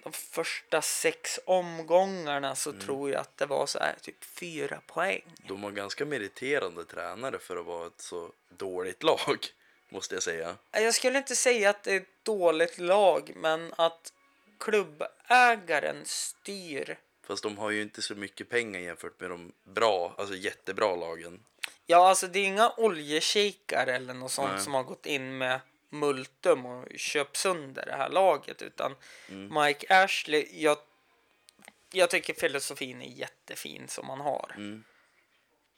de första sex omgångarna så tror jag att det var så här typ fyra poäng.
De har ganska meriterande tränare för att vara ett så dåligt lag, [LAUGHS] måste jag säga.
Jag skulle inte säga att det är ett dåligt lag, men att klubbägaren styr.
Fast de har ju inte så mycket pengar jämfört med de bra, alltså jättebra lagen.
Ja, alltså det är inga oljekikar eller något sånt
Nej.
som har gått in med multum och köpt sönder det här laget, utan Mike Ashley, jag, jag tycker filosofin är jättefin som man har.
Mm.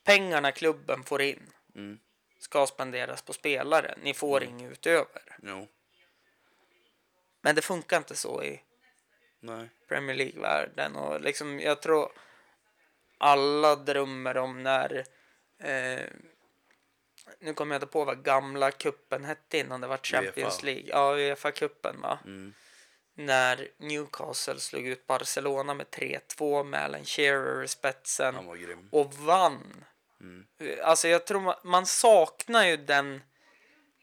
Pengarna klubben får in
Mm.
ska spenderas på spelare. Ni får inget utöver.
Jo,
Men det funkar inte så i
nej.
Premier League-världen. Och liksom, jag tror alla drömmer om när... Eh, nu kommer jag inte på vad gamla kuppen hette innan det var Champions
UEFA.
League. Ja, Uefa-cupen va?
Mm.
När Newcastle slog ut Barcelona med 3-2 med Alan Shearer i spetsen och vann.
Mm.
Alltså jag tror man, man saknar ju den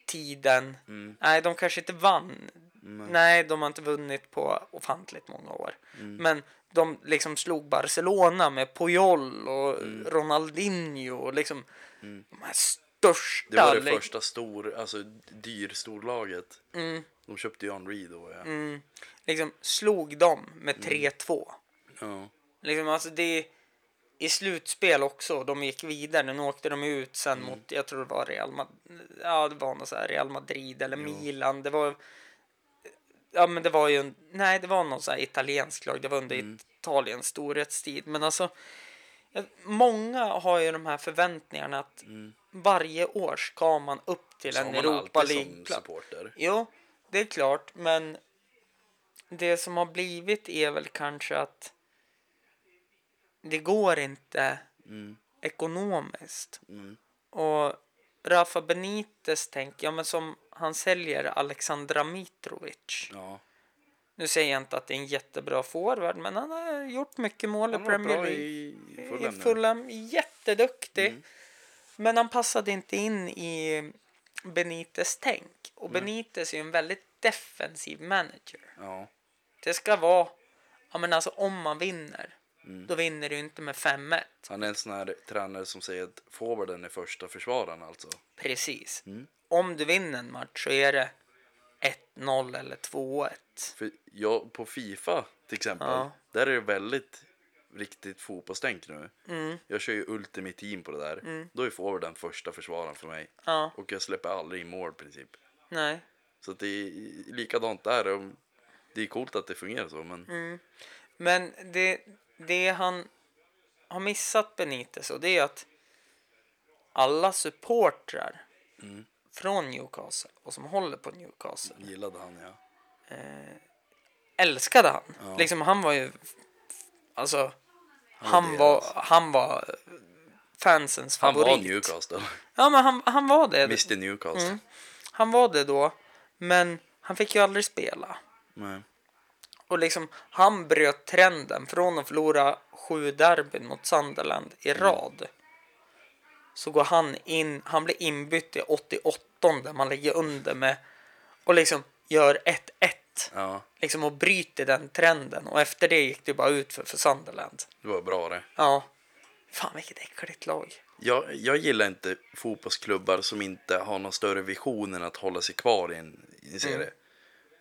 tiden.
Mm.
Nej, de kanske inte vann.
Nej.
Nej, de har inte vunnit på ofantligt många år.
Mm.
Men de liksom slog Barcelona med Puyol och
Mm.
Ronaldinho och liksom de här största.
Det var det första stor, alltså dyr storlaget.
Mm,
De köpte ju Henri då. Ja.
mm, liksom slog dem med
Mm.
3-2.
ja.
Liksom, alltså det i slutspel också. De gick vidare. Nu åkte de ut sen
Mm.
mot, jag tror det var Real Madrid. Ja, det var något så Real Madrid eller Milan. Det var Ja, men det var ju en, nej, det var någon så här italiensk lag. Det var under
Mm.
Italiens storhetstid. Men alltså, många har ju de här förväntningarna att varje år ska man upp till.
Så
en Europa League-plats. Jo, det är klart, men det som har blivit är väl kanske att det går inte
Mm.
ekonomiskt.
Mm.
Och Rafa Benitez tänker, ja men som han säljer Alexandra Mitrovic.
Ja.
Nu säger jag inte att det är en jättebra forward, men han har gjort mycket mål i Premier League.
i. Fulham,
jätteduktig.
Mm.
Men han passade inte in i Benites tänk. Och Benitez är ju en väldigt defensiv manager.
Ja.
Det ska vara, ja men alltså om man vinner,
Mm.
då vinner du inte med 5-1.
Han är en sån här tränare som säger att forwarden är första försvararen alltså.
Precis.
Mm.
Om du vinner en match så är det 1-0 eller 2-1.
För jag, på Fifa till exempel,
Ja.
där är det väldigt riktigt fotbollstänk nu.
Mm.
Jag kör ju Ultimate Team på det där. Då är forwarden första försvararen för mig.
Ja,
Och jag släpper aldrig in mål i princip.
nej.
Så det är likadant där. Det är coolt att det fungerar så men
Mm. Men det, det han har missat Benitez och det är att alla supportrar
Mm.
från Newcastle och som håller på Newcastle
gillade han ja.
älskade han.
Ja.
Liksom han var ju alltså
Han
han
var deras.
han var fansens
Han
favorit.
var Newcastle.
Ja men han, han var det.
Mr Newcastle.
Mm. Han var det då. Men han fick ju aldrig spela.
Nej.
Och liksom, han bröt trenden från att förlora sju derbyn mot Sunderland i
Mm.
rad. Så går han in, han blir inbytt i 88 där man ligger under med och liksom gör 1-1.
Ja,
Liksom och bryter den trenden och efter det gick det bara ut för, för Sunderland.
det var bra det.
Ja. Fan vilket äckligt lag.
Jag, jag gillar inte fotbollsklubbar som inte har någon större vision än att hålla sig kvar i en, i en serie.
Mm.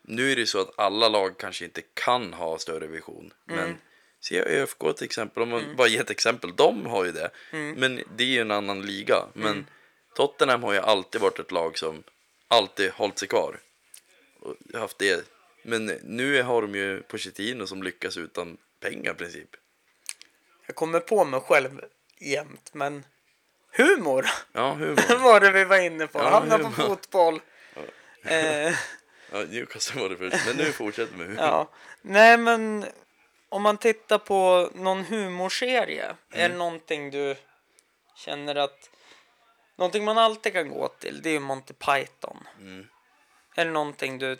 Nu är det så att alla lag kanske inte kan ha större vision.
Mm.
Men se ÖFK till exempel, om man bara ger ett exempel, de har ju det.
Mm.
Men det är ju en annan liga. Men Tottenham har ju alltid varit ett lag som alltid hållit sig kvar. Och haft det. Men nu har de ju Pochettino som lyckas utan pengar i princip.
Jag kommer på mig själv jämt men humor
Ja, humor. [LAUGHS]
var det vi var inne på.
Ja,
Hamna på
humor.
fotboll. Eh, [LAUGHS]
Ja, Newcastle var det först, men nu fortsätter med humor.
Ja, nej men om man tittar på någon humorserie, är
Mm.
det någonting du känner att någonting man alltid kan gå till, det är ju Monty Python.
Mm.
Är det någonting du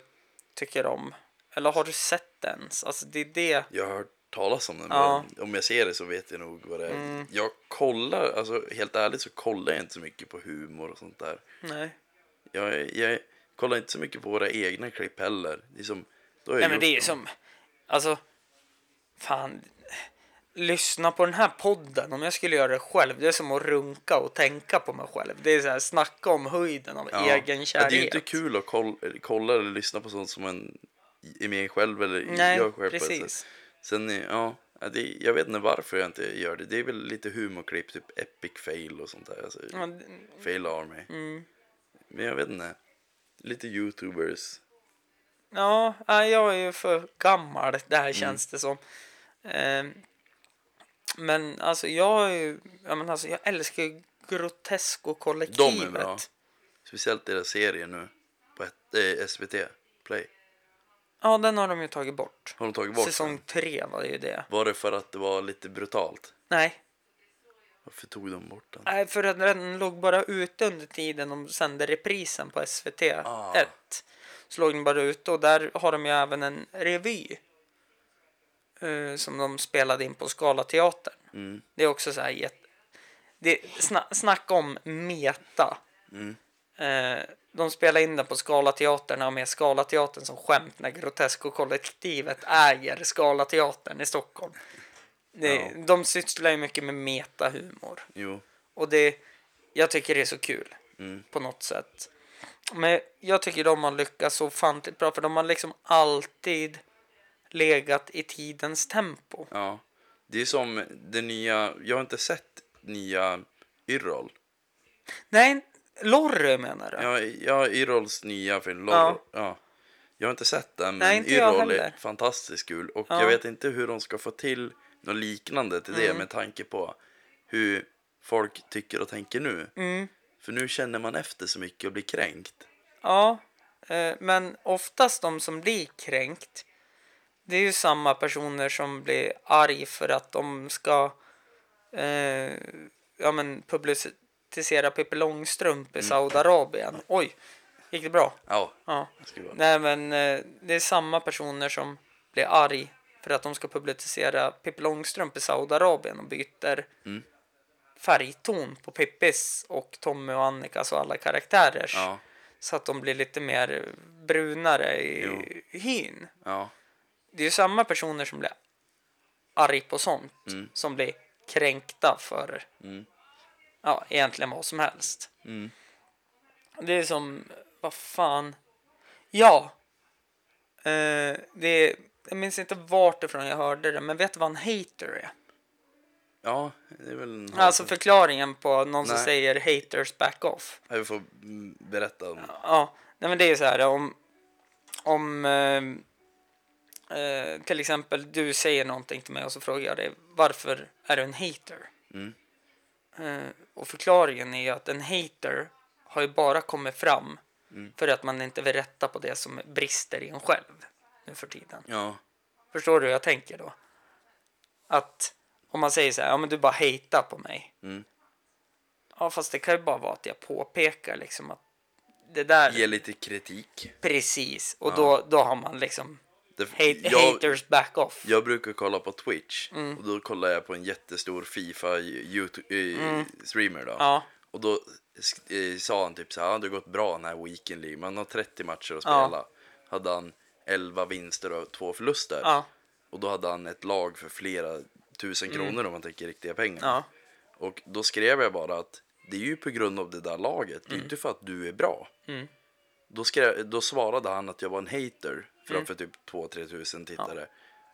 tycker om? Eller har du sett det ens? Alltså det är det.
Jag har hört talas om den,
Ja.
men om jag ser det så vet jag nog vad det är.
Mm.
Jag kollar, alltså helt ärligt så kollar jag inte så mycket på humor och sånt där.
Nej.
Jag, jag kollar inte så mycket på våra egna klipp heller. Det är som, då har jag
Nej men det är ju som, alltså, fan. Lyssna på den här podden om jag skulle göra det själv. Det är som att runka och tänka på mig själv. Det är så här, snacka om höjden av
Ja.
egen
Ja,
kärlek.
det är ju inte kul att kolla, kolla eller lyssna på sånt som man är med själv eller
Nej,
gör själv.
precis.
Sen, eh, ja, ja, det, jag vet inte varför jag inte gör det. Det är väl lite humorklipp, typ epic fail och sånt där. Alltså,
Ja,
Fail army.
mm.
Men jag vet inte. Lite youtubers.
Ja, jag är ju för gammal
Mm.
där känns det som. Ehm, men alltså jag är ju, ja, men alltså jag älskar ju Grotesco-kollektivet.
De är bra. Speciellt deras serie nu på ett, eh, SVT Play.
Ja, den har de ju tagit bort.
Har de tagit bort
Säsong
den?
tre var det ju det.
Var det för att det var lite brutalt?
Nej,
Varför tog de bort den?
nej, för att den låg bara ute under tiden de sände reprisen på SVT
Ah.
1. Så låg den bara ute och där har de ju även en revy. Eh, som de spelade in på Scalateatern.
Mm.
Det är också så här jätte... Det, sna, snacka om meta.
Mm.
Eh, de spelar in den på Scalateatern och med Scalateatern som skämt när Grotesco-kollektivet äger Scalateatern i Stockholm. Det,
Ja.
De sysslar ju mycket med metahumor.
Jo.
Och det, jag tycker det är så kul
Mm.
på något sätt. Men jag tycker de har lyckats så ofantligt bra för de har liksom alltid legat i tidens tempo.
Ja. Det är som det nya, jag har inte sett nya Yrrol.
Nej, Lorry menar du?
Ja, ja Yrrols nya film.
Ja.
ja. Jag har inte sett den, men
Nej,
Yrrol är fantastiskt kul. Och
Ja.
jag vet inte hur de ska få till något liknande till det
Mm.
med tanke på hur folk tycker och tänker nu.
Mm.
För nu känner man efter så mycket och blir kränkt.
Ja, eh, men oftast de som blir kränkt det är ju samma personer som blir arg för att de ska eh, ja, men publicera Pippi Långstrump i Saudiarabien. Oj, gick det bra?
Ja,
Ja.
det.
Nej, men eh, det är samma personer som blir arg för att de ska publicera Pippi Långstrump i Saudiarabien och byter
Mm.
färgton på Pippis och Tommy och Annikas och alla karaktärers.
Ja,
Så att de blir lite mer brunare i
Jo.
hyn.
ja,
Det är ju samma personer som blir arg på sånt
Mm.
som blir kränkta för
Mm.
ja, egentligen vad som helst.
Mm.
Det är som, vad fan. Ja. Eh, det är, jag minns inte vart ifrån jag hörde det, men vet du vad en hater är?
ja, det är väl en...
Alltså förklaringen på någon som
Nej.
säger haters back off.
Jag får berätta om...
Ja, nej men det är så här om, om eh, eh, till exempel du säger någonting till mig och så frågar jag dig varför är du en hater?
Mm.
Eh, och förklaringen är ju att en hater har ju bara kommit fram
Mm.
för att man inte vill rätta på det som brister i en själv nu för tiden.
Ja,
Förstår du hur jag tänker då? Att om man säger så här, ja men du bara hatar på mig.
Mm.
Ja fast det kan ju bara vara att jag påpekar liksom att det där
ge lite kritik.
Precis, och
Ja.
då, då har man liksom
Det,
hate,
jag,
haters back off.
jag brukar kolla på Twitch
Mm.
och då kollar jag på en jättestor Fifa-streamer då.
Ja,
Och då eh, sa han typ så här, "Ja, det har gått bra den här weekend League. Man har 30 matcher att
Ja.
spela. Hade han 11 vinster och två förluster.
ja,
Och då hade han ett lag för flera tusen kronor om man tänker riktiga pengar.
Mm. ja,
Och då skrev jag bara att det är ju på grund av det där laget, det är inte för att du är bra.
Mm.
Då, skrev, då svarade han att jag var en hater framför typ 2-3 tusen tittare.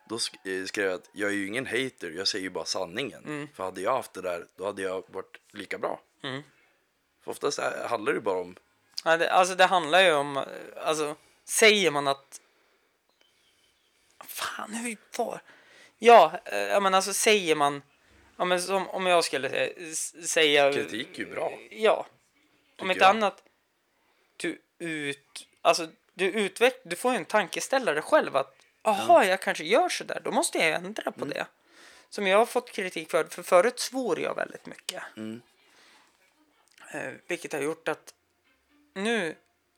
Då sk- eh, skrev jag att jag är ju ingen hater, jag säger ju bara sanningen. För hade jag haft det där, då hade jag varit lika bra.
Mm.
För oftast är- handlar det ju bara om,
ja det, alltså det handlar ju om, alltså säger man att Fan, hur var Ja, eh, ja men alltså säger man Ja men som om jag skulle säga, s- säga
kritik är ju bra.
Ja. Om inte
jag.
annat. Du ut... Alltså, du, utveck, du får ju en tankeställare själv att Jaha, jag kanske gör så där. Då måste jag ändra på det. Som jag har fått kritik för. För förut svor jag väldigt mycket.
Mm.
Eh, vilket har gjort att nu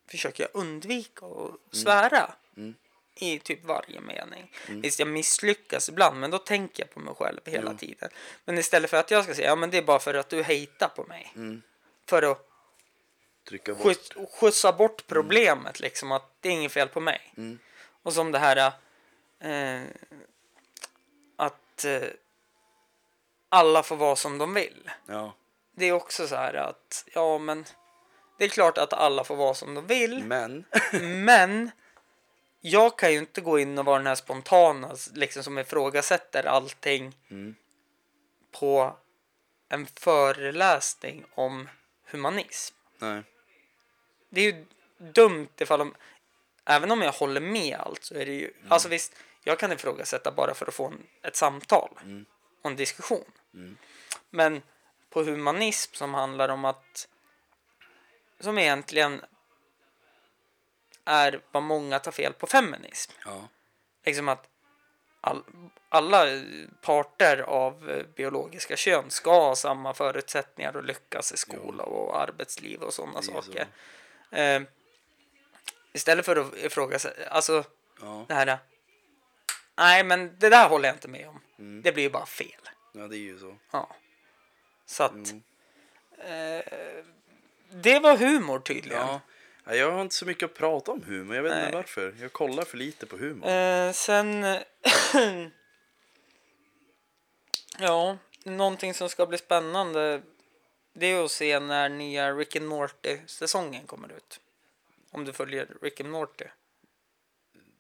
försöker jag undvika att svära.
Mm.
I typ varje mening. Visst, jag misslyckas ibland, men då tänker jag på mig själv hela
Jo.
tiden. Men istället för att jag ska säga, ja men det är bara för att du hatar på mig.
Mm.
För att
Trycka bort.
skjuts, skjutsa bort problemet liksom att det är inget fel på mig.
Mm.
Och som det här eh, att eh, alla får vara som de vill.
Ja.
Det är också så här att ja men det är klart att alla får vara som de vill.
Men, [LAUGHS]
Men jag kan ju inte gå in och vara den här spontana liksom som ifrågasätter allting
Mm.
på en föreläsning om humanism.
nej.
Det är ju dumt ifall de... Även om jag håller med allt så är det ju... Alltså visst, jag kan ifrågasätta bara för att få en, ett samtal och en diskussion. Men på humanism som handlar om att... Som egentligen är vad många tar fel på feminism.
Ja.
Liksom att all, alla parter av eh, biologiska kön ska ha samma förutsättningar att lyckas i skola och arbetsliv och sådana saker. Eh, istället för att ifrågasätta, alltså
Ja.
det här. Nej, men det där håller jag inte med om.
Mm.
Det blir ju bara fel.
ja, det är ju så.
Ja. Så att
Jo.
eh, det var humor tydligen.
Ja. Ja, Jag har inte så mycket att prata om humor, jag vet
Nej.
inte varför. Jag kollar för lite på humor.
Eh, sen... [CLEARS THROAT] ja, någonting som ska bli spännande det är att se när nya Rick and Morty-säsongen kommer ut. Om du följer Rick and Morty.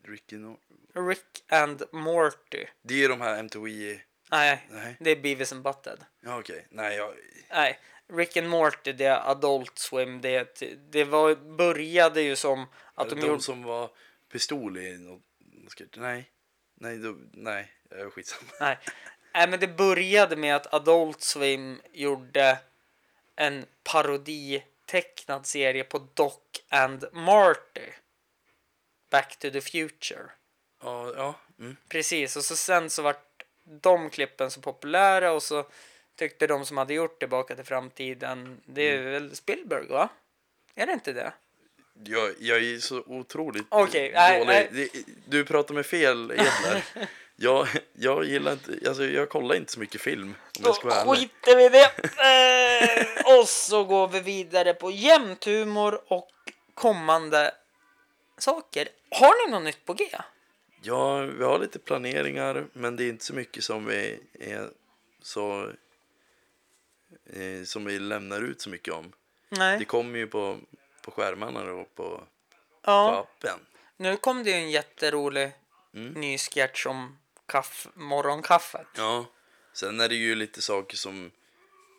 Ricky no...
Rick and Morty.
Det är de här MTV...
Nej,
Nej.
det är Beavis and Butthead.
Ja, okej. Nej, jag...
Nej, Rick and Morty, det är Adult Swim. Det, är det var, började ju som att
Att
de,
de
gjorde...
som var pistol i något... Nej. Nej, då... nej. Jag är skitsamma.
Nej. Nej, men det började med att Adult Swim gjorde en paroditecknad serie på Doc and Marty. Back to the Future.
Ja, ja. Mm.
Precis, och så sen så vart de klippen så populära och så tyckte de som hade gjort Tillbaka till framtiden, det är väl Spielberg va? Är det inte det?
Jag, jag är så otroligt
nej,
dålig.
nej.
Det- Du pratar med fel Edler. [LAUGHS] jag, jag gillar inte, alltså jag kollar inte så mycket film om
Då
jag ska vara ärlig.
skiter vi i det. Eh, och så går vi vidare på jämthumor och kommande saker. Har ni något nytt på G?
Ja, vi har lite planeringar men det är inte så mycket som vi är så eh, som vi lämnar ut så mycket om. Det
Nej.
kommer ju på, på skärmarna och på, på
Ja,
appen.
nu kom det ju en jätterolig
Mm.
ny sketch om kaff, morgonkaffet.
Ja, sen är det ju lite saker som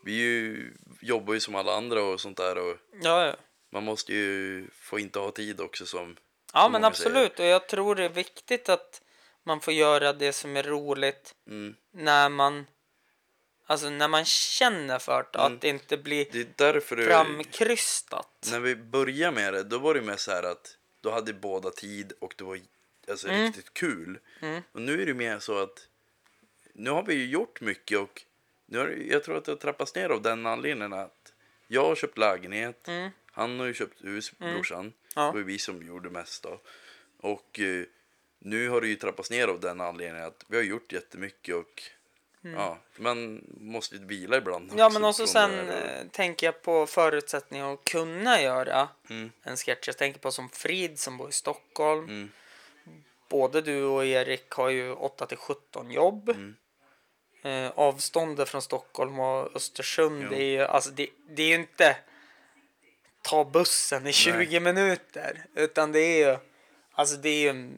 vi ju, jobbar ju som alla andra och sånt där och
Ja, ja.
man måste ju få inte ha tid också som
ja
som
men absolut. Och jag tror det är viktigt att man får göra det som är roligt
Mm.
när man Alltså när man känner för det,
Mm.
att det inte blir
Det
framkrystat.
när vi började med det, då var det mer så här att då hade båda tid och det var alltså,
Mm.
riktigt kul. Och nu är det mer så att nu har vi ju gjort mycket och nu har, jag tror att det har trappats ner av den anledningen att jag har köpt lägenhet, han har ju köpt hus, brorsan.
Mm. Ja.
Det var vi som gjorde mest då. Och eh, nu har det ju trappats ner av den anledningen att vi har gjort jättemycket och ja, man måste ju vila ibland.
Mm. Ja men också sen eh, tänker jag på förutsättningar att kunna göra
Mm.
en sketch. Jag tänker på som Frid som bor i Stockholm.
Mm.
Både du och Erik har ju 8 till 17 jobb.
Mm.
Eh, avståndet från Stockholm och Östersund
Jo.
är ju alltså det, det är ju inte ta bussen i 20 minuter utan det är ju alltså det är ju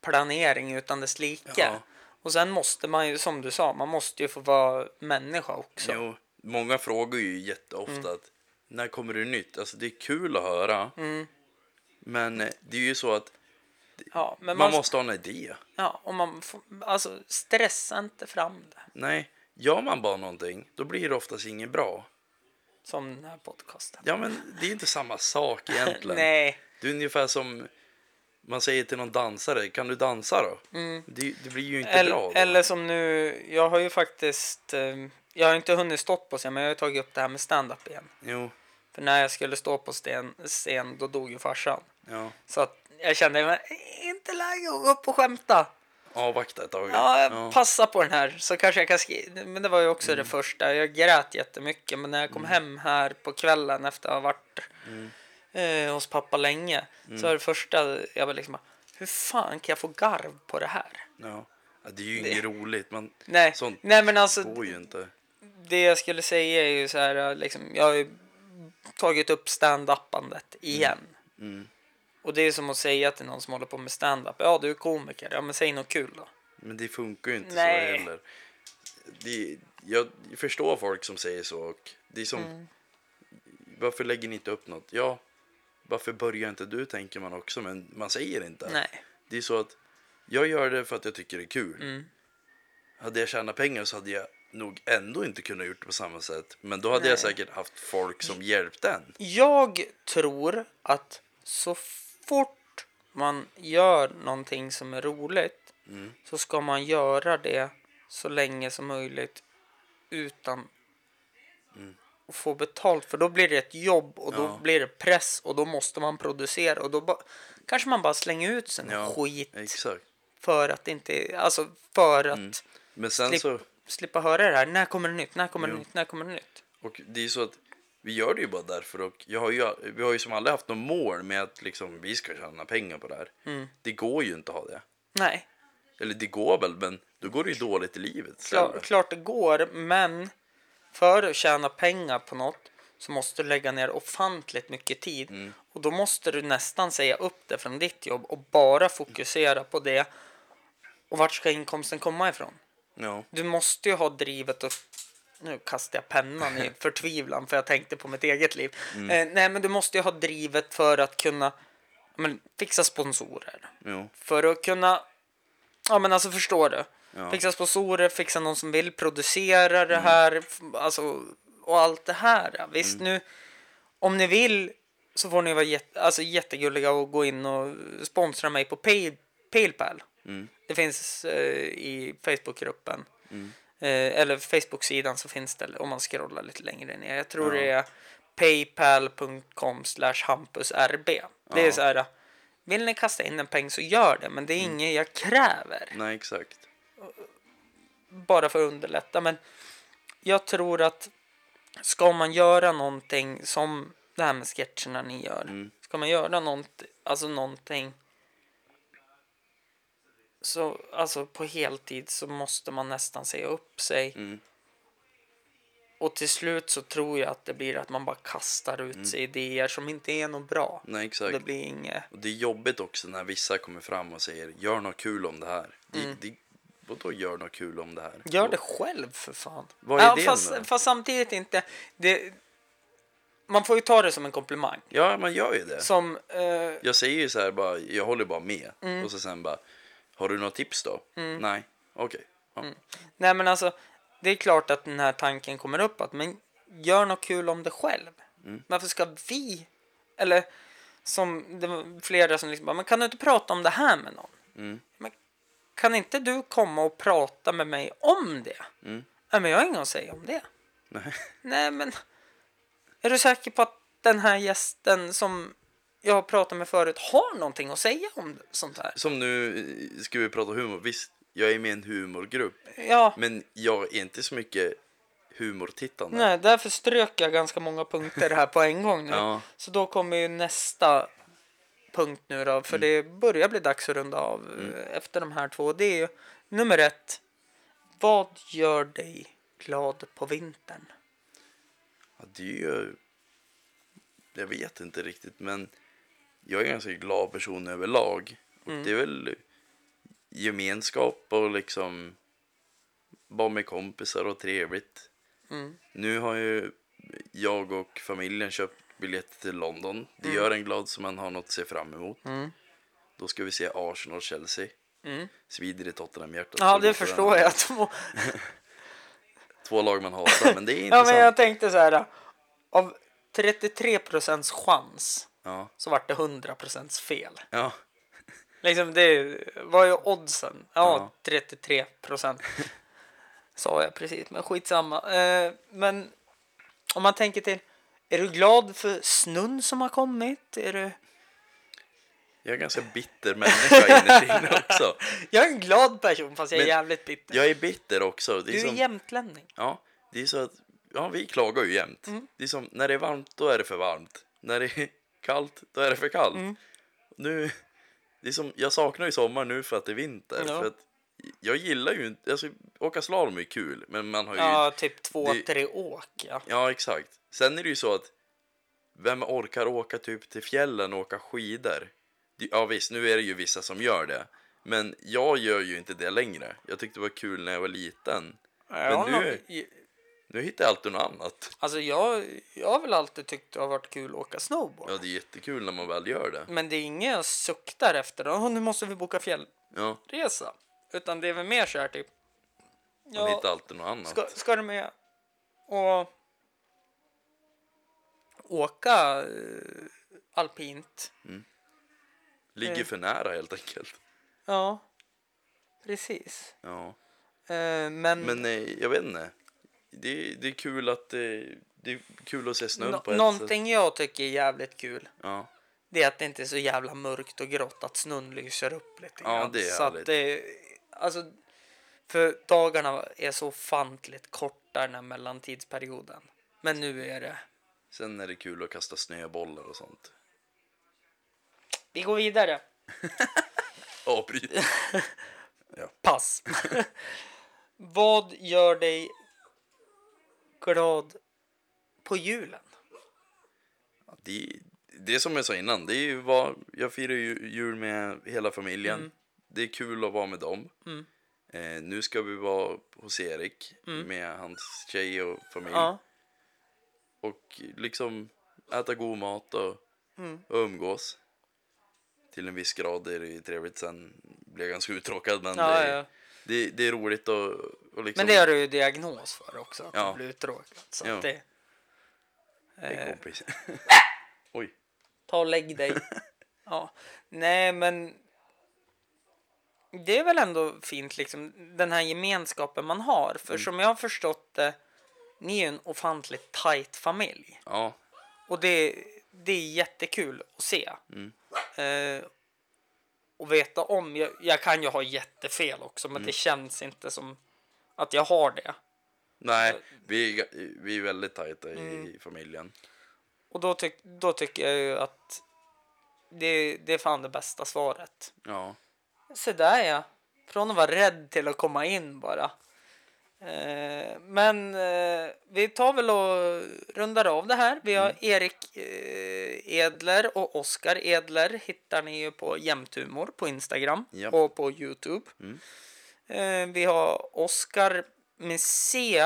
planering utan dess like.
Ja.
Och sen måste man ju som du sa, man måste ju få vara människa också.
Jo, många frågar ju jätteofta
Mm.
att när kommer det nytt? Alltså det är kul att höra. Men eh, det är ju så att
Ja, men
man
man,
måste ha en idé.
Ja, och man får, alltså stressa inte fram det.
Nej, gör man bara någonting, då blir det oftast inget bra.
Som den här podcasten.
Ja, men det är inte samma sak [LAUGHS] egentligen.
Nej,
Det är ungefär som man säger till någon dansare, kan du dansa då? Det, det blir ju inte bra
eller,
då.
Mm. eller som nu, jag har ju faktiskt, eh, jag har inte hunnit stå på scen, men jag har tagit upp det här med stand-up igen.
Jo,
För när jag skulle stå på scen, scen då dog ju farsan.
ja.
Så att jag kände, men, inte läge att gå upp och skämta.
Avvakta ett tag.
Ja, passa på den här så kanske jag kan skriva. Men det var ju också
Mm.
det första. Jag grät jättemycket. Men när jag kom hem här på kvällen efter att ha varit
Mm.
eh, hos pappa länge. Så var det första jag var liksom hur fan kan jag få garv på det här?
Ja. Ja, det är ju inget roligt. Man,
Nej,
Sånt
nej men alltså
går ju inte.
det jag skulle säga är ju så här, liksom, jag har ju tagit upp stand-upandet igen.
Mm.
Och det är som att säga till någon som håller på med stand-up, ja du är komiker, ja men säg något kul då.
Men det funkar ju inte
Nej.
så heller. Det, jag förstår folk som säger så. Och det är som,
Mm.
Varför lägger ni inte upp något? Ja, varför börjar inte du tänker man också, men man säger inte.
Nej.
Det är så att jag gör det för att jag tycker det är kul.
Mm.
Hade jag tjänat pengar så hade jag nog ändå inte kunnat gjort det på samma sätt. Men då hade
Nej.
jag säkert haft folk som hjälpte en.
Jag tror att så fort man gör någonting som är roligt
Mm.
så ska man göra det så länge som möjligt utan att få betalt. För då blir det ett jobb och då
Ja.
blir det press och då måste man producera och då kanske man bara slänger ut sig
Ja,
skit
Exakt.
för att inte, alltså för att
Men sen
Slipp-
så,
slippa höra det här. När kommer det nytt? När kommer det
Jo.
nytt? När kommer det nytt?
och det är så att vi gör det ju bara därför och jag har ju, vi har ju som aldrig haft något mål med att liksom vi ska tjäna pengar på det här.
Mm.
Det går ju inte att ha det.
Nej,
Eller det går väl, men då går det ju dåligt i livet.
Klar, klart det går, men för att tjäna pengar på något så måste du lägga ner ofantligt mycket tid.
Mm.
Och då måste du nästan säga upp det från ditt jobb och bara fokusera på det. Och vart ska inkomsten komma ifrån?
Ja,
Du måste ju ha drivet och nu kastar jag pennan i [LAUGHS] förtvivlan för jag tänkte på mitt eget liv.
Mm.
Eh, nej, men du måste ju ha drivet för att kunna men, fixa sponsorer.
jo,
För att kunna, ja men alltså förstår du?
Ja.
Fixa sponsorer, fixa någon som vill producera det här, f- alltså och allt det här. Visst nu, om ni vill så får ni vara jätte, alltså, jättegulliga och gå in och sponsra mig på Pay, Paypal. Det finns eh, i Facebookgruppen. Eh, eller Facebook-sidan så finns det om man scrollar lite längre ner. Jag tror
Ja.
det är paypal.com slash hampusrb. Det är
Ja.
så här, vill ni kasta in en peng så gör det, men det är
Mm.
inget jag kräver.
Nej, exakt.
bara för att underlätta. Men jag tror att ska man göra någonting som det här med sketcherna ni gör.
Mm.
Ska man göra någonting, alltså någonting så alltså på heltid så måste man nästan säga upp sig.
Mm.
Och till slut så tror jag att det blir att man bara kastar ut sig idéer som inte är något bra.
Nej,
Det
exakt.
blir inget.
Och det är jobbigt också när vissa kommer fram och säger gör något kul om det här. Det, det, vadå gör något kul om det här?
Mm. Gör det själv för fan.
Vad är
ja,
det
fast, fast samtidigt inte. Det, man får ju ta det som en komplimang.
Ja, man gör ju det.
Som, eh,
Jag säger ju så här bara, jag håller bara med.
Mm.
Och så sen bara, har du något tips då? Nej, okej. Ja.
Mm. nej men alltså, det är klart att den här tanken kommer upp att men gör något kul om det själv.
Mm.
Varför ska vi, eller som det var flera som liksom bara, men kan du inte prata om det här med någon?
Mm.
Men kan inte du komma och prata med mig om det?
Mm.
Nej men jag har inget att säga om det.
Nej.
Nej men, är du säker på att den här gästen som jag har pratat med förut har någonting att säga om sånt här?
Som nu eh, ska vi prata humor. Visst, jag är med i en humorgrupp.
Ja.
Men jag är inte så mycket humortittande.
Nej, därför strök jag ganska många punkter här på en gång nu. [LAUGHS]
Ja.
Så då kommer ju nästa punkt nu då, för det börjar bli dags att runda av eh, efter de här två. Det är ju nummer ett. Vad gör dig glad på vintern?
Ja, det är ju... Jag vet inte riktigt, men jag är en ganska glad person överlag. Och
Mm.
det är väl gemenskap och liksom vara med kompisar och trevligt.
Mm.
Nu har ju jag och familjen köpt biljetter till London. Det
Mm.
gör en glad så man har något att se fram emot.
Mm.
Då ska vi se Arsenal-Chelsea.
Mm.
Svider i Tottenham-hjärtat.
Ja, det förstår jag. [LAUGHS] Två.
Lag man hatar, men det är [LAUGHS]
Ja,
intressant.
men jag tänkte så här. Av 33 procents chans
Ja,
så vart det 100 procents fel.
ja,
Liksom det var ju oddsen. Ja,
Ja.
33 procent. [LAUGHS] Sa jag precis, men skitsamma. Eh, men om man tänker till. Är du glad för snön som har kommit? Är du...
jag är ganska bitter människa innerst inne också. [LAUGHS]
Jag är en glad person fast jag är
Men
jävligt bitter.
Jag är bitter också. Det är
Du är
som,
jämtlänning.
ja, det är så att ja, vi klagar ju jämt.
Mm.
Det är som när det är varmt, då är det för varmt. När det är kallt, då är det för kallt.
Mm.
Nu, det är som, jag saknar ju sommar nu för att det är vinter.
Ja.
För att jag gillar ju inte, alltså åka slalom är kul, men man har ju
Ja, typ två,
det-
tre åk. Ja.
Ja, exakt. Sen är det ju så att vem orkar åka typ till fjällen och åka skidor? Ja visst, nu är det ju vissa som gör det. Men jag gör ju inte det längre. Jag tyckte det var kul när jag var liten.
Jag har
nu- Nu hittar jag alltid något annat.
Alltså jag, jag har väl alltid tyckt det har varit kul att åka snowboard.
Ja, det är jättekul när man väl gör det.
Men det är inget jag suktar efter. Åh, nu måste vi boka
Ja,
fjällresa. Utan det är väl mer så här typ.
man hittar alltid något annat.
ska, ska du med och åka eh, alpint?
Ligger för nära helt enkelt.
Ja, precis.
Ja.
Eh, men
Men eh, jag vet inte. Det, det är kul att eh, det är kul att se snön
nå-
på ett sätt.
någonting jag tycker är jävligt kul.
Ja.
Det är att det inte är så jävla mörkt och grått. Att snön lyser upp lite
Ja,
grann.
det är
så att det, alltså, För dagarna är så ofantligt korta den här mellantidsperioden. Men nu är det...
Sen är det kul att kasta snöbollar och sånt.
Vi går vidare. [LAUGHS]
Avbryt. [LAUGHS]
Pass. [LAUGHS] Vad gör dig glad på julen?
Det, det som jag sa innan, det är ju vad, jag firar ju jul med hela familjen.
Mm.
Det är kul att vara med dem. Eh, nu ska vi vara hos Erik med hans tjej och familj.
Mm. Ja.
Och liksom äta god mat och,
Mm.
och umgås. Till en viss grad är det ju trevligt. Sen blir jag ganska uttråkad. Men
Ja,
det, är,
ja.
Det, det är roligt och liksom...
Men det har du ju diagnos för också. Att
Ja.
du blir uttråkad. Så
Ja.
att det, eh,
kompis. [LAUGHS] Oj.
ta och lägg dig. [LAUGHS] ja. Nej, men det är väl ändå fint liksom den här gemenskapen man har.
Mm.
För som jag har förstått det, ni är ju en ofantligt tight familj.
Ja,
Och det, det är jättekul att se.
Mm.
Eh, och veta om. Jag, jag kan ju ha jättefel också,
Mm.
men det känns inte som att jag har det.
Nej, vi, vi är väldigt tajta i,
Mm.
i familjen.
Och då, tyck, då tycker jag ju att det, det är fan det bästa svaret.
Ja.
Så där ja. Från att vara rädd till att komma in bara. Eh, men eh, vi tar väl och rundar av det här. Vi har Erik eh, Edler och Oskar Edler hittar ni ju på Jämthumor på Instagram
Ja.
och på Youtube. Eh, vi har Oskar med C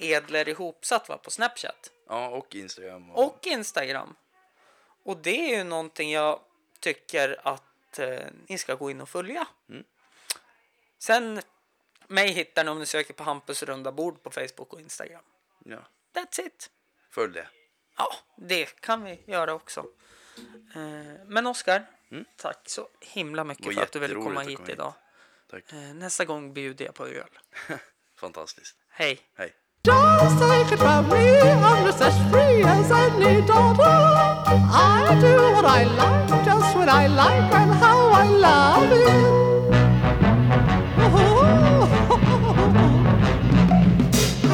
Edler ihopsatt va, på Snapchat
ja, och Instagram. Och,
och Instagram. Och det är ju någonting jag tycker att eh, ni ska gå in och följa. Sen mig hittar ni om ni söker på Hampus runda bord på Facebook och Instagram.
ja,
That's it.
följ det.
Ja, det kan vi göra också. Eh, men Oskar, tack så himla mycket för att du ville komma hit
komma hit.
idag.
Tack.
Eh, nästa gång bjuder jag på öl. [LAUGHS]
Fantastiskt.
Hej!
Hej.
Just take it from me, I'm just as free as any daughter. I do what I like, just when I like, and how I love it. [LAUGHS]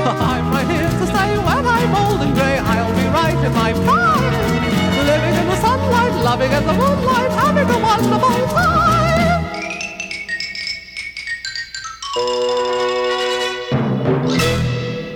I'm right here to stay when I'm old and grey. I'll be right in my prime, living in the sunlight, loving in the moonlight, having a wonderful Música